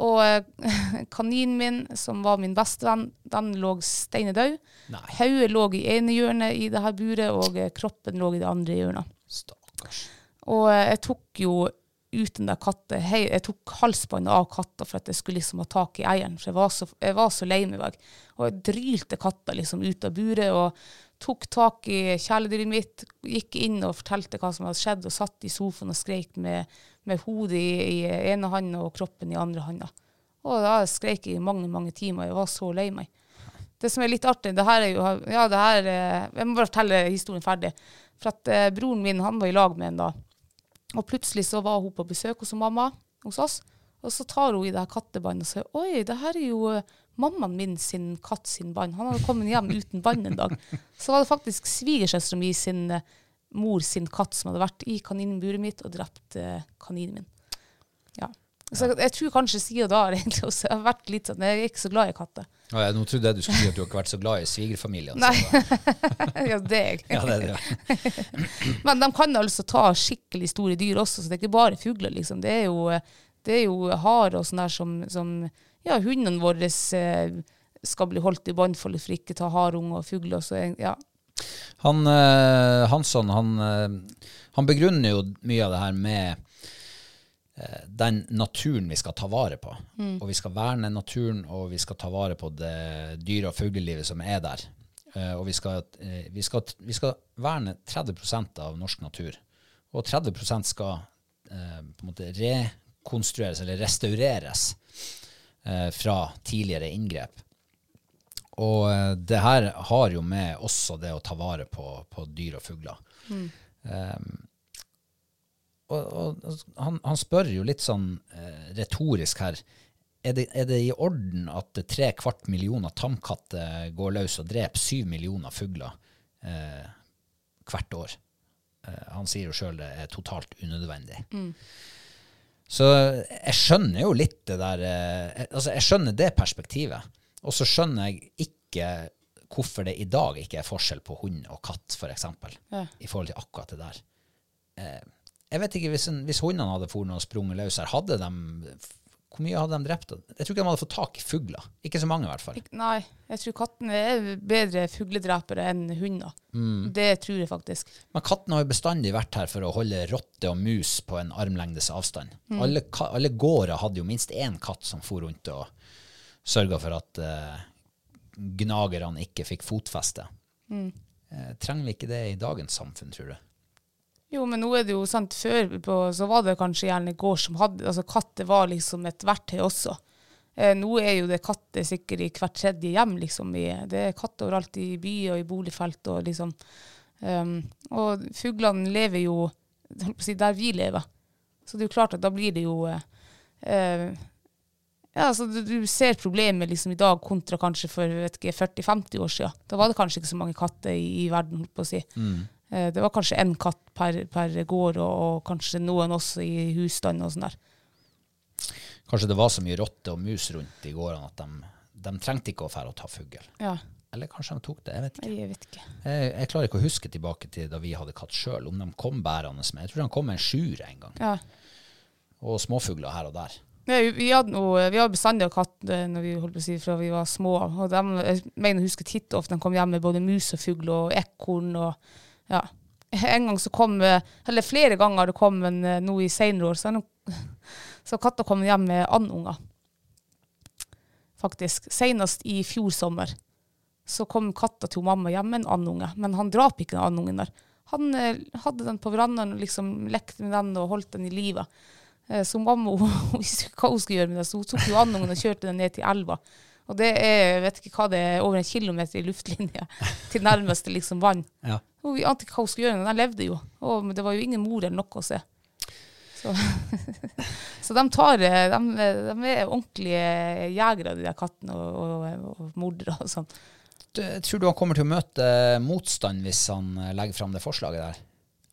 Og eh, <laughs> kaninen min, som var min bestevenn, den lå steinedød. Hodet lå i ene hjørnet i det her buret, og eh, kroppen lå i det andre hjørnet. Stakkars. Og eh, jeg tok jo ut den der katten. hei, jeg tok halsbåndet av katta for at jeg skulle liksom ha tak i eieren, for jeg var så, jeg var så lei meg. Og jeg drylte katta liksom ut av buret, og tok tak i kjæledyret mitt, gikk inn og fortalte hva som hadde skjedd, og satt i sofaen og skreik med, med hodet i, i ene hånda og kroppen i andre hånda. Og da skreik jeg i mange, mange timer, jeg var så lei meg. Det som er litt artig, det her er jo Ja, det her eh, Jeg må bare fortelle historien ferdig. For at eh, broren min, han var i lag med en da. Og plutselig så var hun på besøk hos mamma hos oss. Og så tar hun i det her kattebåndet og sier Oi, det her er jo eh, mammaen min sin katt sin bånd. Han hadde kommet hjem uten bånd en dag. Så var det faktisk svigersøstera mi sin eh, mor sin katt som hadde vært i kaninburet mitt og drept eh, kaninen min. Ja. Så jeg, jeg tror kanskje siden da egentlig også jeg har vært litt sånn Jeg er ikke så glad i katter. Ja, nå trodde jeg du skulle si at du har ikke vært så glad i svigerfamilien. Nei. <laughs> ja, det er jeg. Ja, det er det. Men de kan altså ta skikkelig store dyr også, så det er ikke bare fugler, liksom. Det er jo, det er jo hare og sånn der som, som Ja, hundene våre eh, skal bli holdt i båndfoldet for ikke ta harunge og fugler. Så jeg- ja. Han, eh, Hansson han, eh, han begrunner jo mye av det her med eh, den naturen vi skal ta vare på. Og vi skal verne naturen, og vi skal ta vare på det dyre- og fuglelivet som er der. Eh, og vi skal, vi, skal, vi skal verne 30% av norsk natur. Og 30% skal eh, på en måte rekonstrueres eller restaureres fra tidligere inngrep. Og eh, det her har jo med også det å ta vare på, på dyr og fugler. Um, og, og han, han spør jo litt sånn uh, retorisk her. Er det, er det i orden at tre kvart millioner tamkatter går løs og dreper syv millioner fugler uh, hvert år? Uh, han sier jo sjøl det er totalt unødvendig. Så jeg skjønner jo litt det der eh, Altså, jeg skjønner det perspektivet. Og så skjønner jeg ikke hvorfor det i dag ikke er forskjell på hund og katt, f.eks. Ja. I forhold til akkurat det der. Eh, jeg vet ikke, hvis, hvis hundene hadde foret og sprunget løs her, hadde de Hvor mye hadde de drept? Jeg tror ikke de hadde fått tak i fugler. Ikke så mange, i hvert fall. Nei, jeg tror kattene er bedre fugledrepere enn hunder. Det tror jeg faktisk. Men kattene har jo bestandig vært her for å holde rotte og mus på en armlengdes avstand. Alle, alle gårder hadde jo minst én katt som for rundt og sørga for at uh, gnagerne ikke fikk fotfeste. Eh, trenger vi ikke det i dagens samfunn, tror du? Jo, men nå er det jo sant, før på, så var det kanskje gjerne gård som hadde Altså katter var liksom et verktøy også. Eh, nå er jo det katter sikkert i hvert tredje hjem, liksom. I, det er katter overalt i by og i boligfelt og liksom um, Og fuglene lever jo der vi lever. Så det er jo klart at da blir det jo eh, eh, ja, altså du, du ser problemet liksom i dag kontra kanskje for 40-50 år siden. Da var det kanskje ikke så mange katter i, i verden, holdt på å si. Eh, Det var kanskje én katt per, per gård, og, og kanskje noen også i husstand og sånn der. Kanskje det var så mye rotte og mus rundt i gårdene at de, de trengte ikke å fære og ta fugl. Ja, Eller kanskje de tok det, jeg vet ikke. jeg vet ikke. Jeg, jeg klarer ikke å huske tilbake til da vi hadde katt sjøl, om de kom bærende med. Jeg tror de kom med en sjur en gang, Ja. og småfugler her og der. Ja, vi hadde noe, vi hadde bestandig katt eh, når vi holdt på å si, fra vi var små. Og de, jeg mener å huske titt ofte de kom hjem med både mus og fugl og ekorn. og ja. En gang så kom, eller flere ganger det kom en, eh, nå i senere år, så, <laughs> så katta kom hjem med andunger. Faktisk. Senest i fjor sommer. Så kom katta til mamma hjem med en andunge, men han drap ikke den andungen der. Han eh, hadde den på verandaen og liksom lekte med den og holdt den i live. Eh, Så mamma <laughs> visste ikke hva hun skulle gjøre med det, så hun tok jo andungen og kjørte den ned til elva. Og det er jeg vet ikke hva det er, over en kilometer i luftlinje <laughs> til nærmeste liksom vann. Ja. Hun ante ikke hva hun skulle gjøre, men de levde jo. Og, det var jo ingen mor eller noe å se. Så, <laughs> så de, tar, eh, de, de er ordentlige jegere, de der kattene, og, og, og mordere og sånn. Tror du han kommer til å møte motstand hvis han eh, legger fram det forslaget der?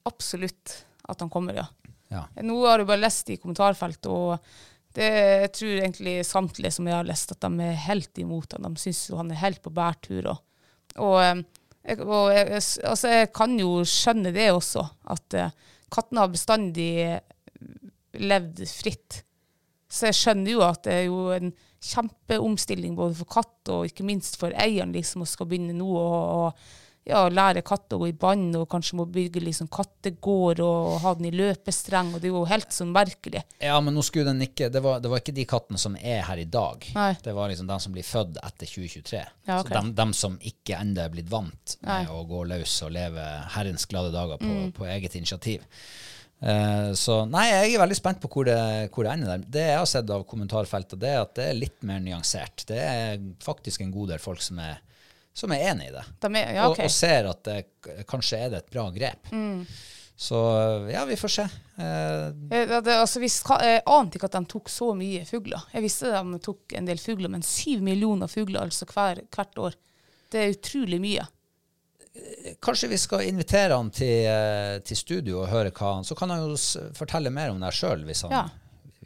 Absolutt at han kommer, ja. Ja. Nå har jeg bare lest i kommentarfelt, og det, jeg tror egentlig samtlige som jeg har lest, at de er helt imot han. De syns han er helt på bærtur. Og, og, eh, jeg, og jeg, altså jeg kan jo skjønne det også, at uh, kattene har bestandig levd fritt. Så jeg skjønner jo at det er jo en kjempeomstilling både for katt og ikke minst for eieren, liksom, å skal begynne nå å ja, lære katta å gå i bånd, og kanskje må bygge liksom kattegård og ha den i løpestreng, og det er jo helt sånn merkelig. Ja, men nå skulle den ikke det var, det var ikke de kattene som er her i dag. Nei. Det var liksom de som blir født etter 2023. Ja, okay. Så dem, dem som ikke ennå er blitt vant med Nei. Mm. å gå løs og leve herrens glade dager på, på eget initiativ. Eh, så nei, jeg er veldig spent på hvor det, hvor det ender der. Det jeg har sett av kommentarfeltet, det er at det er litt mer nyansert. Det er faktisk en god del folk som er, som er enig i det. De er, ja, okay. og, og ser at det, kanskje er det et bra grep. Så ja, vi får se. Eh, Eh, det- det- altså, hvis, jeg ante ikke at de tok så mye fugler. Jeg visste de tok en del fugler, men syv millioner fugler altså hver, hvert år. Det er utrolig mye. Kanskje vi skal invitere han til, eh, til studio og høre hva han Så kan han jo fortelle mer om det sjøl, hvis, han- Ja.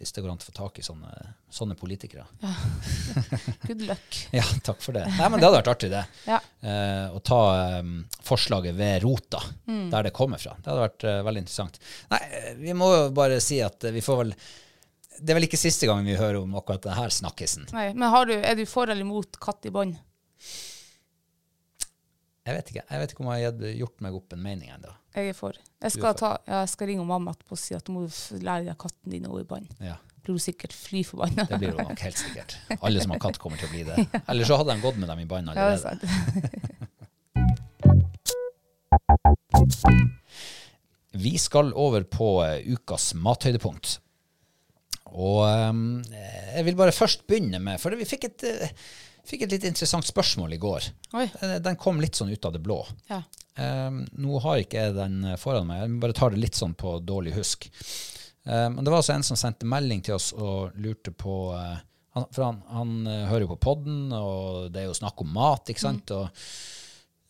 Hvis det går an å få tak i sånne, sånne politikere. <laughs> Good luck. Ja, takk for det. Nei, men Det hadde vært artig, det. Ja. Eh, å ta eh, forslaget ved rota, der det kommer fra. Det hadde vært eh, veldig interessant. Nei, eh, vi må jo bare si at eh, vi får vel Det er vel ikke siste gang vi hører om akkurat denne snakkisen. Nei, men har du, er du for eller mot katt i bånd? Jeg vet ikke jeg vet ikke om jeg har gjort meg opp en mening ennå. Jeg er for. Jeg skal, ta, ja, jeg skal ringe mamma etterpå og si at du må lære deg katten din å gå i bånd. Ja, Blir hun sikkert fly forbanna. det blir jo nok helt sikkert. Alle som har katt, kommer til å bli det. <laughs> Eller så hadde de gått med dem i bånd Ja, er allerede. sant. Vi skal over på eh, ukas mathøydepunkt. Og um, jeg vil bare først begynne med For vi fikk et, eh, fikk et litt interessant spørsmål i går. Oi. Eh, Den kom litt sånn ut av det blå. Ja. Um, nå har ikke jeg den eh, foran meg, jeg bare tar det litt sånn på dårlig husk. Men det var altså en som sendte melding til oss og lurte på uh, han, For han, han uh, hører jo på podden, og det er jo snakk om mat, ikke sant? Og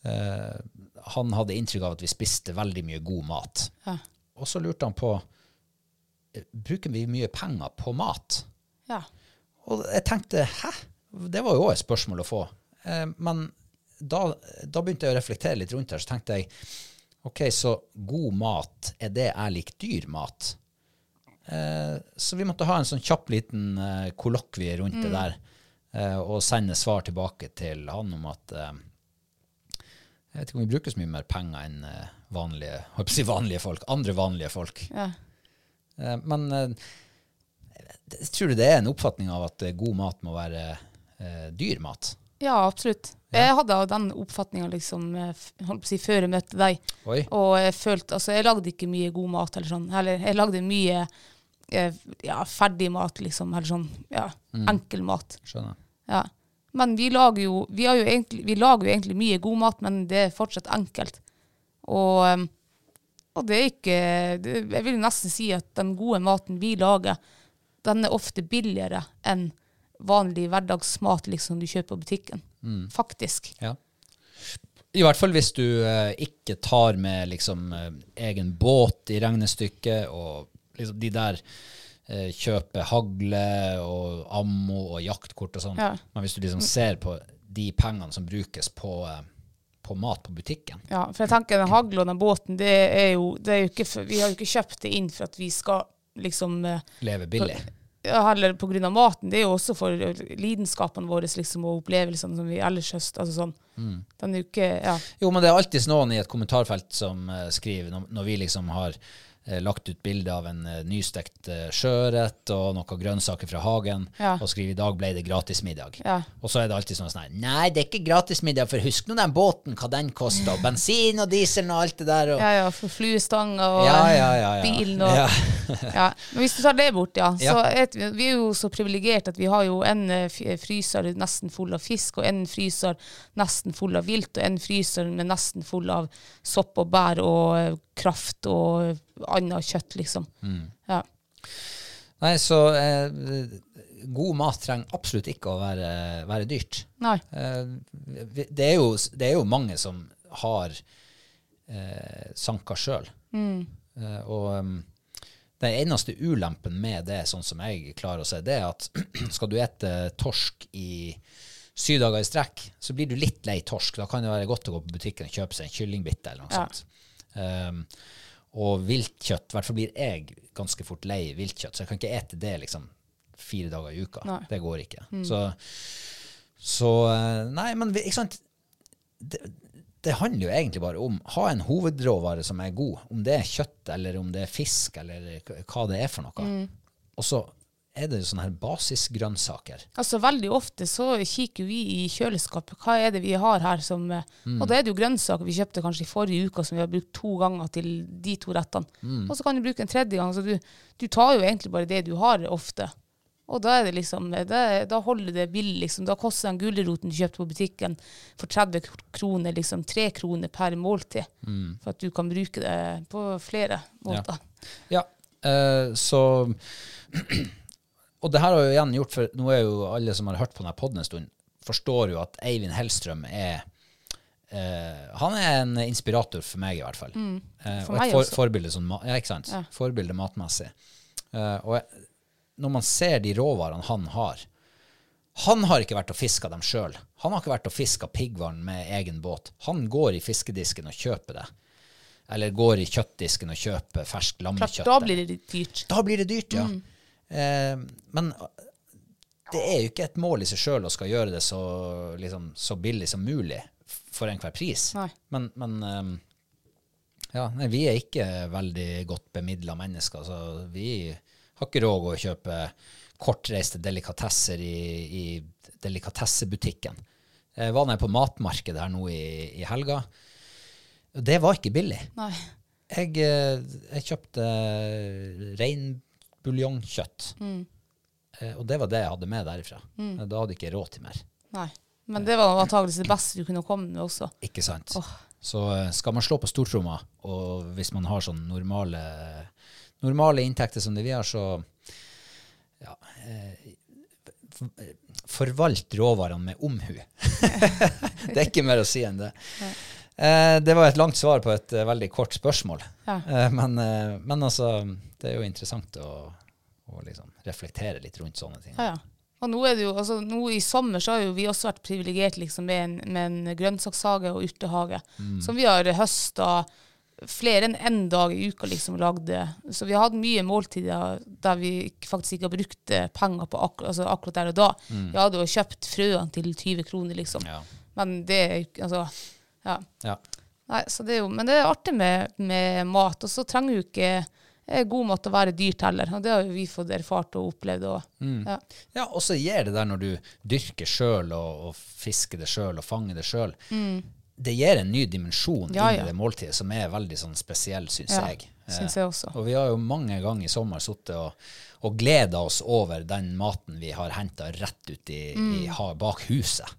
uh, han hadde inntrykk av at vi spiste veldig mye god mat. Ja. Og så lurte han på Bruker vi mye penger på mat? ja. Og jeg tenkte hæ? Det var jo òg et spørsmål å få. Eh, men da, da begynte jeg å reflektere litt rundt det, så tenkte jeg ok, så god mat, er det jeg liker dyr mat? Eh, så vi måtte ha en sånn kjapp liten eh, kollokvie rundt det der, eh, og sende svar tilbake til han om at jeg vet ikke om vi bruker så mye mer penger enn vanlige, <laughs> si vanlige folk, andre vanlige folk. ja. Eh, Men tror du det er en oppfatning av at god mat må være eh, dyr mat? Ja, absolutt. Jeg hadde den oppfatninga liksom, eh, si, før jeg møtte deg. Oi. Og jeg følte, altså jeg lagde ikke mye god mat, eller sånn. Eller jeg lagde mye eh, ja, ferdig mat, liksom. Eller sånn, ja, enkel mat. Skjønner. Ja. Men vi lager, jo, vi, har jo egentlig, vi lager jo egentlig mye god mat, men det er fortsatt enkelt. Og, um, og det er ikke det, Jeg vil nesten si at den gode maten vi lager, den er ofte billigere enn vanlig hverdagsmat liksom du kjøper på butikken. Faktisk. Ja. I hvert fall hvis du eh, ikke tar med liksom eh, egen båt i regnestykket, og liksom de der eh, kjøper hagle og ammo og jaktkort og sånn. Ja. Men hvis du liksom ser på de pengene som brukes på, eh, på mat på butikken Ja, for jeg tenker den hagla og den båten, det er jo, det er jo ikke Vi har jo ikke kjøpt det inn for at vi skal liksom eh, Leve billig. Ja, heller på grunn av maten. Det er jo også for lidenskapene våre liksom, og opplevelsene som vi ellers høster. Altså sånn. Den er jo ikke Ja. Jo, men det er alltid noen i et kommentarfelt som uh, skriver, når, når vi liksom har lagt ut bilde av en eh, nystekt uh, sjøørret og noen grønnsaker fra hagen, Ja. og skriver i dag ble det gratismiddag. Ja. Og så er det alltid sånn sånn Nei, det er ikke gratismiddag, for husk nå den båten, hva den koster, og bensin og diesel og alt det der. Og, Ja, ja, for fluestanga og Ja, ja, ja, ja. bilen og <laughs> <laughs> Ja. Men hvis du tar det bort, ja, så er vi, vi er jo så privilegerte at vi har jo en eh, fryser nesten full av fisk, og en fryser nesten full av vilt, og en fryser med nesten full av sopp og bær og eh, kraft og annet kjøtt, liksom. Mm. Ja. Nei, så eh, god mat trenger absolutt ikke å være, være dyrt. Nei. Eh, det, er jo, det er jo mange som har eh, sanka sjøl. Eh, og um, den eneste ulempen med det, sånn som jeg klarer å se, det er at <clears throat> skal du ete torsk i syv dager i strekk, så blir du litt lei torsk. Da kan det være godt å gå på butikken og kjøpe seg en kyllingbitte eller noe Ja. sånt. Um, og viltkjøtt, i hvert fall blir jeg ganske fort lei viltkjøtt, så jeg kan ikke ete det liksom fire dager i uka. Nei. Det går ikke. Så, så eh, Nei, men ikke sant det, det handler jo egentlig bare om ha en hovedråvare som er god. Om det er kjøtt, eller om det er fisk, eller hva det er for noe. Og så er det sånne her basisgrønnsaker. Altså Veldig ofte så kikker vi i kjøleskapet. Hva er det vi har her som mm. Og da er det jo grønnsaker vi kjøpte kanskje i forrige uke, som vi har brukt to ganger til de to rettene. Og så kan du bruke en tredje gang. Så du, du tar jo egentlig bare det du har, ofte. Og da er det liksom, det, da holder det billig. liksom. Da koster den gulroten du kjøpte på butikken for 30 kroner, liksom 3 kroner per måltid. For at du kan bruke det på flere måter. Ja, eh, så <clears throat> Og det her har jo igjen gjort, for nå er jo alle som har hørt på denne podden en stund, forstår jo at Eivind Hellstrøm er eh, Han er en inspirator for meg, i hvert fall. Mm. For og meg et for, forbilde, sånn, ja? Ja. forbilde matmessig. Eh, og jeg, når man ser de råvarene han har Han har ikke vært og fiska dem sjøl. Han har ikke vært og fiska piggvann med egen båt. Han går i fiskedisken og kjøper det. Eller går i kjøttdisken og kjøper fersk Klart, lammekjøtt. da blir det dyrt. Da blir det dyrt, ja. Eh, men det er jo ikke et mål i seg sjøl å skal gjøre det så, liksom, så billig som mulig for enhver pris. Nei. Men, men eh, ja, nei, vi er ikke veldig godt bemidla mennesker. Så vi har ikke råd å kjøpe kortreiste delikatesser i, i delikatessebutikken. Jeg var nede på matmarkedet her nå i, i helga. Det var ikke billig. Nei. Jeg, eh, jeg kjøpte reinbuljongkjøtt. Eh, Og det var det jeg hadde med derifra. Da hadde jeg ikke råd til mer. Nei. Men det var antakeligvis det beste du kunne komme med også. Ikke sant? Så eh, skal man slå på stortromma, og hvis man har sånn normale, normale inntekter som det vi har, så ja, eh, forvalt råvarene med omhu. <laughs> det er ikke mer å si enn det. Eh, det var et langt svar på et eh, veldig kort spørsmål. Ja. Eh, men, eh, men altså, det er jo interessant å, å liksom reflektere litt rundt sånne ting. Ja, ja. Og nå er det jo, altså nå i sommer så har jo vi også vært privilegert liksom, med, en, med en grønnsakshage og urtehage. Som vi har høsta flere enn én dag i uka liksom lagde. Så vi har hatt mye måltider der vi faktisk ikke har brukt eh, penger på akkur altså, akkurat der og da. Vi hadde jo kjøpt frøene til 20 kroner, liksom. Men det Altså, ja. Ja. Nei, så det jo, men det er artig med, med mat, og så trenger jo ikke eh, god mat å være dyrt heller. Og det har vi fått erfart og opplevd. Og, Mm. ja. Ja, og så gir det der når du dyrker sjøl og, og fisker det sjøl og fanger det sjøl, det gir en ny dimensjon Mm. Ja, inn i det måltidet som er veldig sånn spesiell, syns Ja, jeg. Synes jeg også. Og vi har jo mange ganger i sommer sittet og, og gleda oss over den maten vi har henta rett ut i, i bak huset.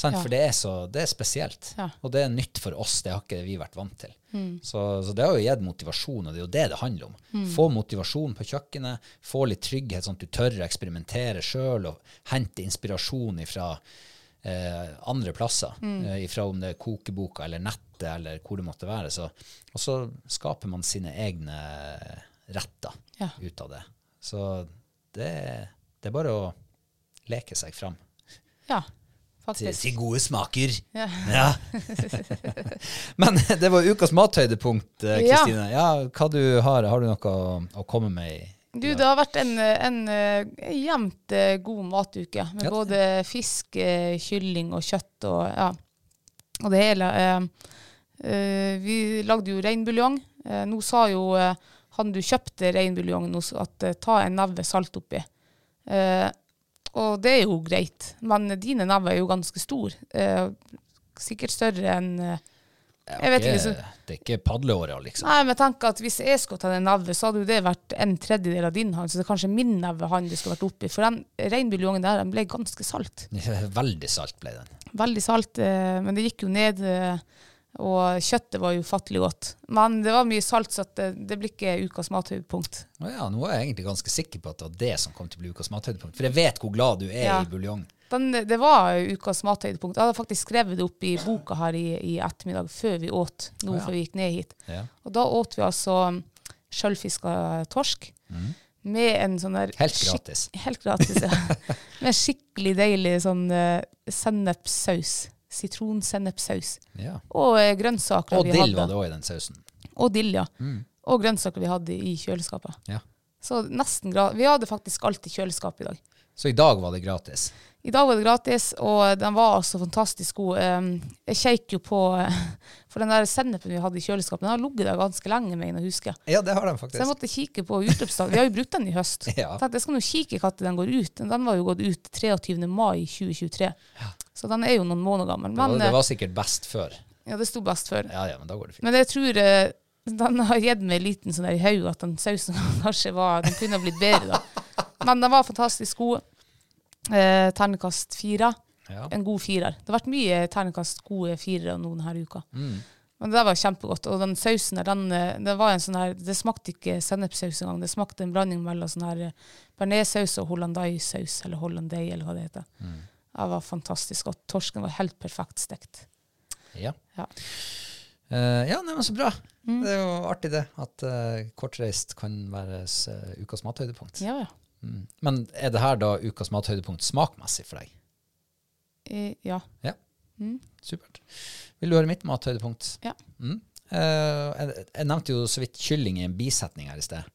For det er, så, det er spesielt. Og det er nytt for oss, det har ikke vi vært vant til. Mm. Så, så det har jo gitt motivasjon, og det er jo det det handler om. Mm. Få motivasjon på kjøkkenet, få litt trygghet, sånn at du tør å eksperimentere sjøl og hente inspirasjon fra eh, andre plasser. Mm. Eh, ifra om det er kokeboka eller nettet eller hvor det måtte være. Så, og så skaper man sine egne retter Ja. ut av det. Så det, det er bare å leke seg fram. ja, Til, til gode smaker. Ja. Ja. <laughs> Men det var ukas mathøydepunkt, Kristine. Ja. Kristine. Ja. hva du har, har du noe å, å komme med? i- Du, det har vært en, en, eh, jevnt eh, god matuke med Ja. både fisk, eh, kylling og kjøtt og, ja, og det hele. Eh, eh, vi lagde jo reinbuljong. Eh, nå sa jo eh, han du kjøpte reinbuljongen hos, at eh, ta en neve salt oppi. Eh, og det er jo greit, men dine never er jo ganske stor. Eh, sikkert større enn eh, Jeg vet ikke. ikke, Det er ikke padleåra, liksom. Nei, men tenk at hvis jeg skulle tatt en neve, så hadde jo det vært en tredjedel av din hånd. Så det er kanskje min neve han du skulle vært oppi. For den reinbuljongen der den ble ganske salt. <laughs> Veldig salt ble den. Veldig salt, eh, men det gikk jo ned. Eh, og kjøttet var ufattelig godt. Men det var mye salt, så det, det blir ikke ukas mathøydepunkt. Ja, nå er jeg egentlig ganske sikker på at det var det som kom til å bli ukas mathøydepunkt. For jeg vet hvor glad du er Ja. i buljong. Den, det var ukas mathøydepunkt. Jeg hadde faktisk skrevet det opp i boka her i, i ettermiddag, før vi åt, nå ja. før vi gikk ned hit. Ja. Og da åt vi altså sjølfiska torsk med en sånn der. Helt gratis. Helt gratis, ja. <laughs> med skikkelig deilig sånn uh, sennepssaus. Sitronsennepssaus. Ja. Og eh, grønnsaker Og vi dill hadde. var det òg i den sausen. Og dill, ja. Og grønnsaker vi hadde i kjøleskapet. Ja. Så nesten Vi hadde faktisk alt i kjøleskapet i dag. Så i dag var det gratis. I dag var det gratis, og den var altså fantastisk god. Um, jeg kjekk jo på <laughs> For den der sennepen vi hadde i kjøleskapet, den har ligget der ganske lenge, mener jeg husker. Ja, det har den faktisk. Så jeg måtte kikke på utløpsdagen. Vi har jo brukt den i høst. <laughs> Ja. Jeg skal nå kikke når den går ut. Den var jo gått ut 23. mai 2023. Så den er jo noen måneder gammel. Det var, det eh, var sikkert best før. ja, det sto best før. Ja, ja, men da går det fint. Men jeg tror eh, den har gitt meg en liten sånn der i hodet at den sausen <laughs> kanskje var Den kunne ha blitt bedre, da. Men den var fantastisk god. Eh, ternekast fire. Ja. En god firer. Det har vært mye ternekast gode firere nå denne uka. Mm. Men det var kjempegodt. Og den sausen der, den, eh, det var en sånn her Det smakte ikke sennepssaus engang. Det smakte en blanding mellom sånn her eh, bearnéssaus og hollandaise-saus, eller hollandaise, eller hva det heter. Mm. Det var fantastisk godt. Torsken var helt perfekt stekt. Ja. Ja. Uh, ja, nei, men så bra. Mm. Det er jo artig det, at uh, kortreist kan være uh, ukas mathøydepunkt. Ja, ja. Mm. Men er det her da ukas mathøydepunkt smakmessig for deg? Eh, ja. Ja. Supert. Vil du høre mitt mathøydepunkt? Ja. Mm. Eh, jeg, jeg nevnte jo så vidt kylling i en bisetning her i sted.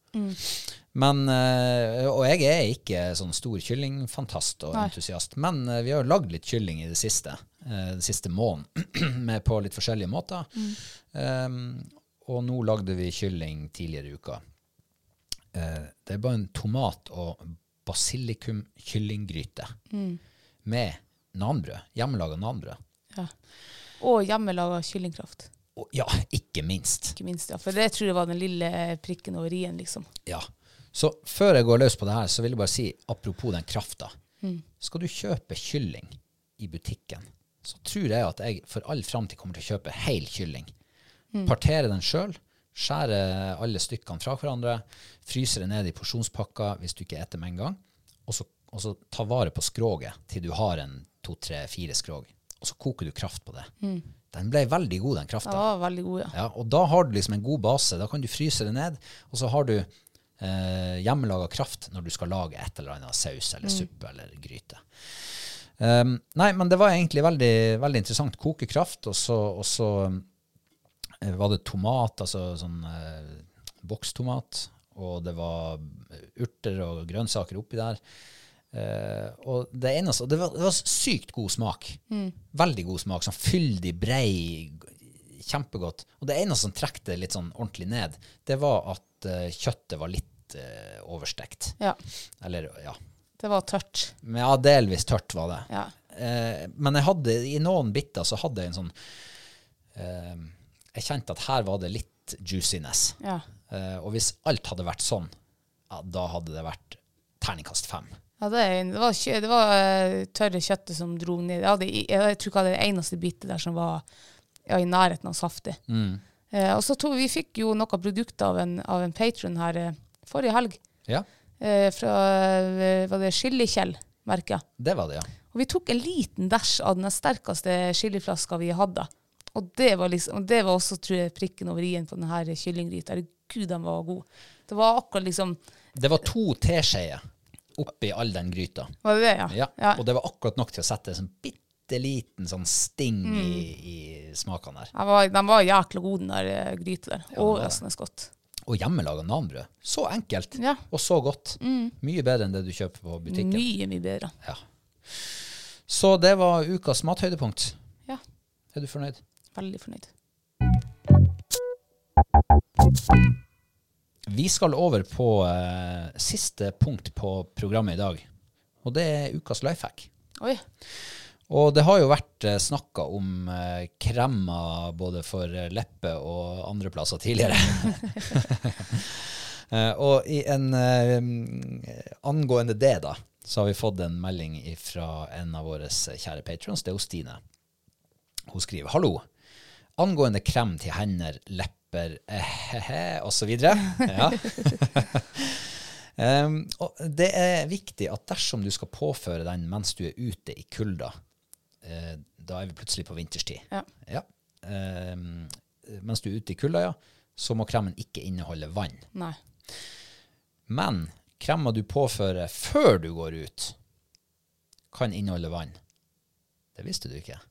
Men, eh, og jeg er ikke sånn stor kyllingfantast og Nei. entusiast, men eh, vi har jo lagd litt kylling i det siste, uh, den siste måneden, <clears throat> på litt forskjellige måter. Um, og nå lagde vi kylling tidligere i uka. Eh, det er bare en tomat- og basilikum-kyllinggryte med nanbrød, hjemmelaga nanbrød. ja. Og hjemmelaga kyllingkraft, Og ja, ikke minst. ikke minst. ja. For det tror jeg var den lille prikken over i-en, liksom. Ja. Så før jeg går løs på det her, så vil jeg bare si, apropos den krafta. Skal du kjøpe kylling i butikken, så tror jeg at jeg for all framtid kommer til å kjøpe hel kylling. Partere den sjøl, skjære alle stykkene fra hverandre, fryser det ned i porsjonspakker hvis du ikke eter med en gang, og så, og så ta vare på skroget til du har en to, tre, fire skrog. Og så koker du kraft på det. Den ble veldig god, den krafta. Ja. Ja, og da har du liksom en god base. Da kan du fryse det ned, og så har du eh, hjemmelaga kraft når du skal lage et eller annet saus eller suppe eller gryte. Um, nei, men det var egentlig veldig, veldig interessant. Koke kraft, og så, og så var det tomat, altså sånn eh, bokstomat, og det var urter og grønnsaker oppi der. Eh, og det eneste, og det var, det var sykt god smak. Veldig god smak. Sånn fyldig, brei, kjempegodt. Og det eneste som trekte det litt sånn ordentlig ned, det var at eh, kjøttet var litt eh, overstekt. ja. Eller, ja. Det var tørt. Ja, delvis tørt var det. Ja. Eh, men jeg hadde, i noen biter så hadde jeg en sånn eh, Jeg kjente at her var det litt juiciness. Ja. Uh, og hvis alt hadde vært sånn, ja, da hadde det vært terningkast fem. Ja, det, det var, det var uh, tørre kjøttet som dro ned. Jeg, hadde, jeg, jeg tror ikke det var det eneste bitet der som var ja, i nærheten av saftig. Eh, og så tog, vi fikk jo noe produkt av en, av en patron her forrige helg. Ja, fra var det Chili-Kjell-merket. det var det, ja. Og vi tok en liten dæsj av den sterkeste chiliflaska vi hadde. Og det var, liksom, og det var også tror jeg, prikken over i-en på denne kyllinggryta. Gud, den var god. Det var akkurat liksom Det var to teskjeer oppi all den gryta. Var det det, ja? Ja, ja. Og det var akkurat nok til å sette en sånn bitte liten sånn sting i, i smakene der. Den var, den var jækla god, den der eh, gryta der. det. Overraskende godt. Og hjemmelaga nanbrød. Så enkelt Ja. og så godt. Mye bedre enn det du kjøper på butikken. Mye, mye bedre. Ja. Så det var ukas mathøydepunkt. Ja, Er du fornøyd? Veldig fornøyd. Vi skal over på eh, siste punkt på programmet i dag. Og det er ukas life hack. Oi. Og det har jo vært eh, snakka om eh, kremmer både for eh, leppe og andre plasser tidligere. <laughs> eh, og i en eh, angående det, da, så har vi fått en melding fra en av våre kjære patrons, det er jo Stine. Hun skriver Hallo. Angående krem til hender, lepper, eh, videre. <laughs> Ja. <laughs> Um, og det er viktig at dersom du skal påføre den mens du er ute i kulda, eh, da er vi plutselig på vinterstid. Ja. Um, mens du er ute i kulda, ja, så må kremen ikke inneholde vann. Nei. Men kremmer du påfører før du går ut, kan inneholde vann. Det visste du ikke.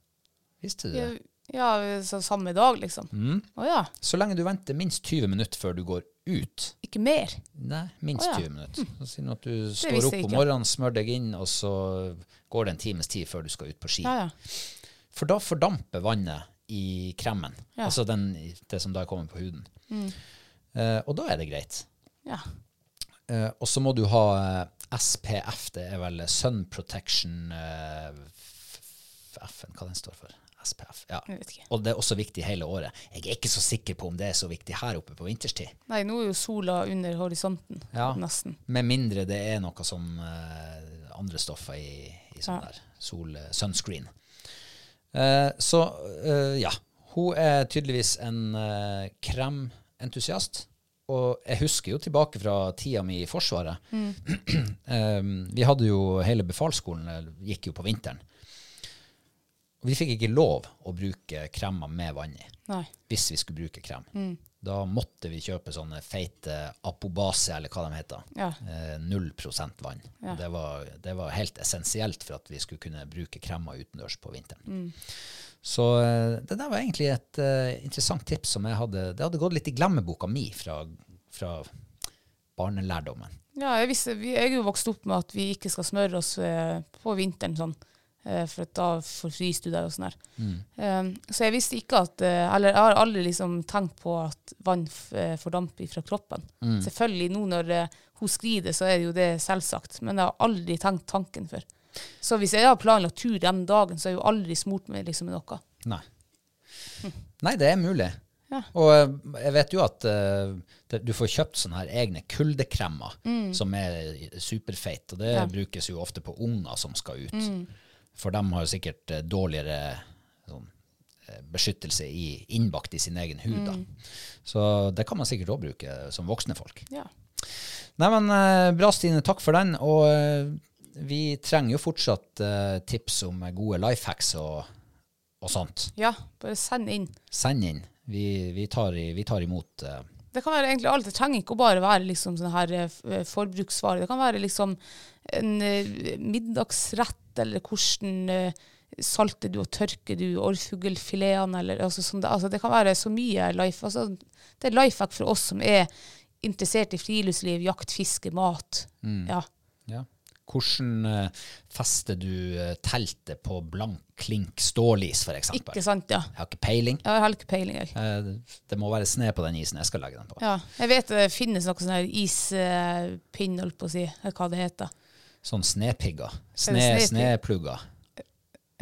Visste du Ja, det? Ja så samme dag, liksom. Mm. Å ja. Så lenge du venter minst 20 minutter før du går ut. Ikke mer. Nei, minst Å, ja. 20 minutter. Så Si at du står opp om morgenen, smør deg inn, og så går det en times tid før du skal ut på ski. Ja, ja. For da fordamper vannet i kremen. Mm. altså den, det som da kommer på huden. Eh, og da er det greit. ja. Eh, og så må du ha eh, SPF, det er vel Sun Protection eh, F-en, hva den står for. SPF, ja. Og det er også viktig hele året. Jeg er ikke så sikker på om det er så viktig her oppe på vinterstid. Nei, nå er jo sola under horisonten. Ja. Nesten. Med mindre det er noe som uh, andre stoffer i, i sånn Ja. der sol, sunscreen. Uh, så uh, ja, hun er tydeligvis en uh, krementusiast. Og jeg husker jo tilbake fra tida mi i Forsvaret. <clears throat> Eh, vi hadde jo hele befalsskolen eh, gikk jo på vinteren. Vi fikk ikke lov å bruke kremer med vann i Nei. hvis vi skulle bruke krem. Da måtte vi kjøpe sånne feite apobase, eller hva de heter. Ja. Eh, vann. Ja. Det, var, det var helt essensielt for at vi skulle kunne bruke kremmer utendørs på vinteren. Så eh, det der var egentlig et uh, interessant tips som jeg hadde Det hadde gått litt i glemmeboka mi fra, fra barnelærdommen. Ja, jeg, visste, jeg er jo vokst opp med at vi ikke skal smøre oss eh, på vinteren sånn, for at da forfryser du deg og sånn Mm. Um, så jeg visste ikke at eh, Eller jeg har aldri liksom tenkt på at vann eh, fordamper fra kroppen. Selvfølgelig nå når eh, hun skrider, så er det jo det selvsagt, men jeg har aldri tenkt tanken før. Så hvis jeg har planlagt tur den dagen, så har jeg jo aldri smurt meg liksom med noe. Nei. Nei, det er mulig. Ja. Og eh, jeg vet jo at uh, du får kjøpt sånne her egne kuldekremer som er superfeit, og det Mm. Ja. brukes jo ofte på unger som skal ut. For de har jo sikkert eh, dårligere sånn, eh, beskyttelse i, innbakt i sin egen hud. Da. Mm. Så det kan man sikkert òg bruke som voksne folk. Ja. Nei, men eh, bra, Stine. Takk for den. Og eh, vi trenger jo fortsatt eh, tips om gode life hacks og, og sånt. ja, bare send inn. Send inn. Vi, vi, tar, vi tar imot eh, Det kan være egentlig alt. Det trenger ikke å bare være liksom sånn her eh, eh, forbruksvare. Det kan være liksom en eh, middagsrett, eller hvordan salter du og tørker du orrfuglfiletene, eller altså, sånn det, altså, det kan være så mye life. Altså, det er life hack for oss som er interessert i friluftsliv, jakt, fiske, mat. Ja. ja. Hvordan eh, fester du eh, teltet på blank klink stålis, f.eks.? Ikke sant, ja. Jeg har ikke peiling. Jeg har ikke peiling, jeg. Eh, det må være sne på den isen jeg skal legge den på. Ja, jeg vet det finnes noe sånn her ispinn, holdt på å si, eller hva det heter. Sånn snepigger. Er Sne, sneplugger.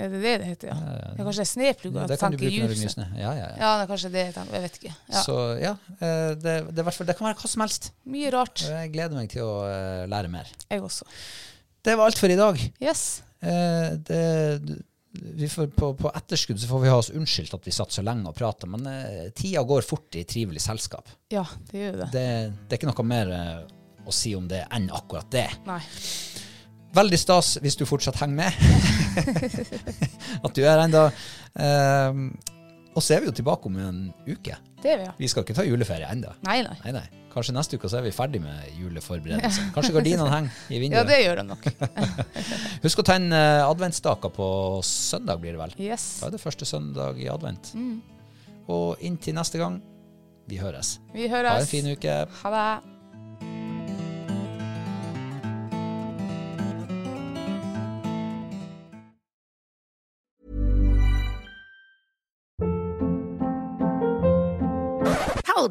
Er det det det heter, ja? Det er kanskje sneplugger? Det kan du bruke når det er mye snø. Ja, ja, ja. Ja, det er kanskje det jeg tenker. Jeg vet ikke. Ja. Så ja, det, det, det kan være hva som helst. Mye rart. Jeg gleder meg til å lære mer. Jeg også. Det var alt for i dag. Yes. Eh, det, vi får, på, på etterskudd så får vi ha oss unnskyldt at vi satt så lenge og prata, men eh, tida går fort i trivelig selskap. Ja, det gjør det. Det, det er ikke noe mer eh, å si om det enn akkurat det. Nei. Veldig stas hvis du fortsatt henger med. <laughs> at du er ennå. Eh, og så er vi jo tilbake om en uke. Det er vi, ja. Vi skal ikke ta juleferie ennå. Nei, nei. Nei, nei. Kanskje neste uke så er vi ferdig med juleforberedelsene. <laughs> Kanskje gardinene henger i vinduet. Ja, det gjør de nok. <laughs> Husk å tenne uh, adventsstaker på søndag, blir det vel. Yes. Da er det første søndag i advent. Og inntil neste gang, vi høres. Vi Ha en fin uke. Ha det.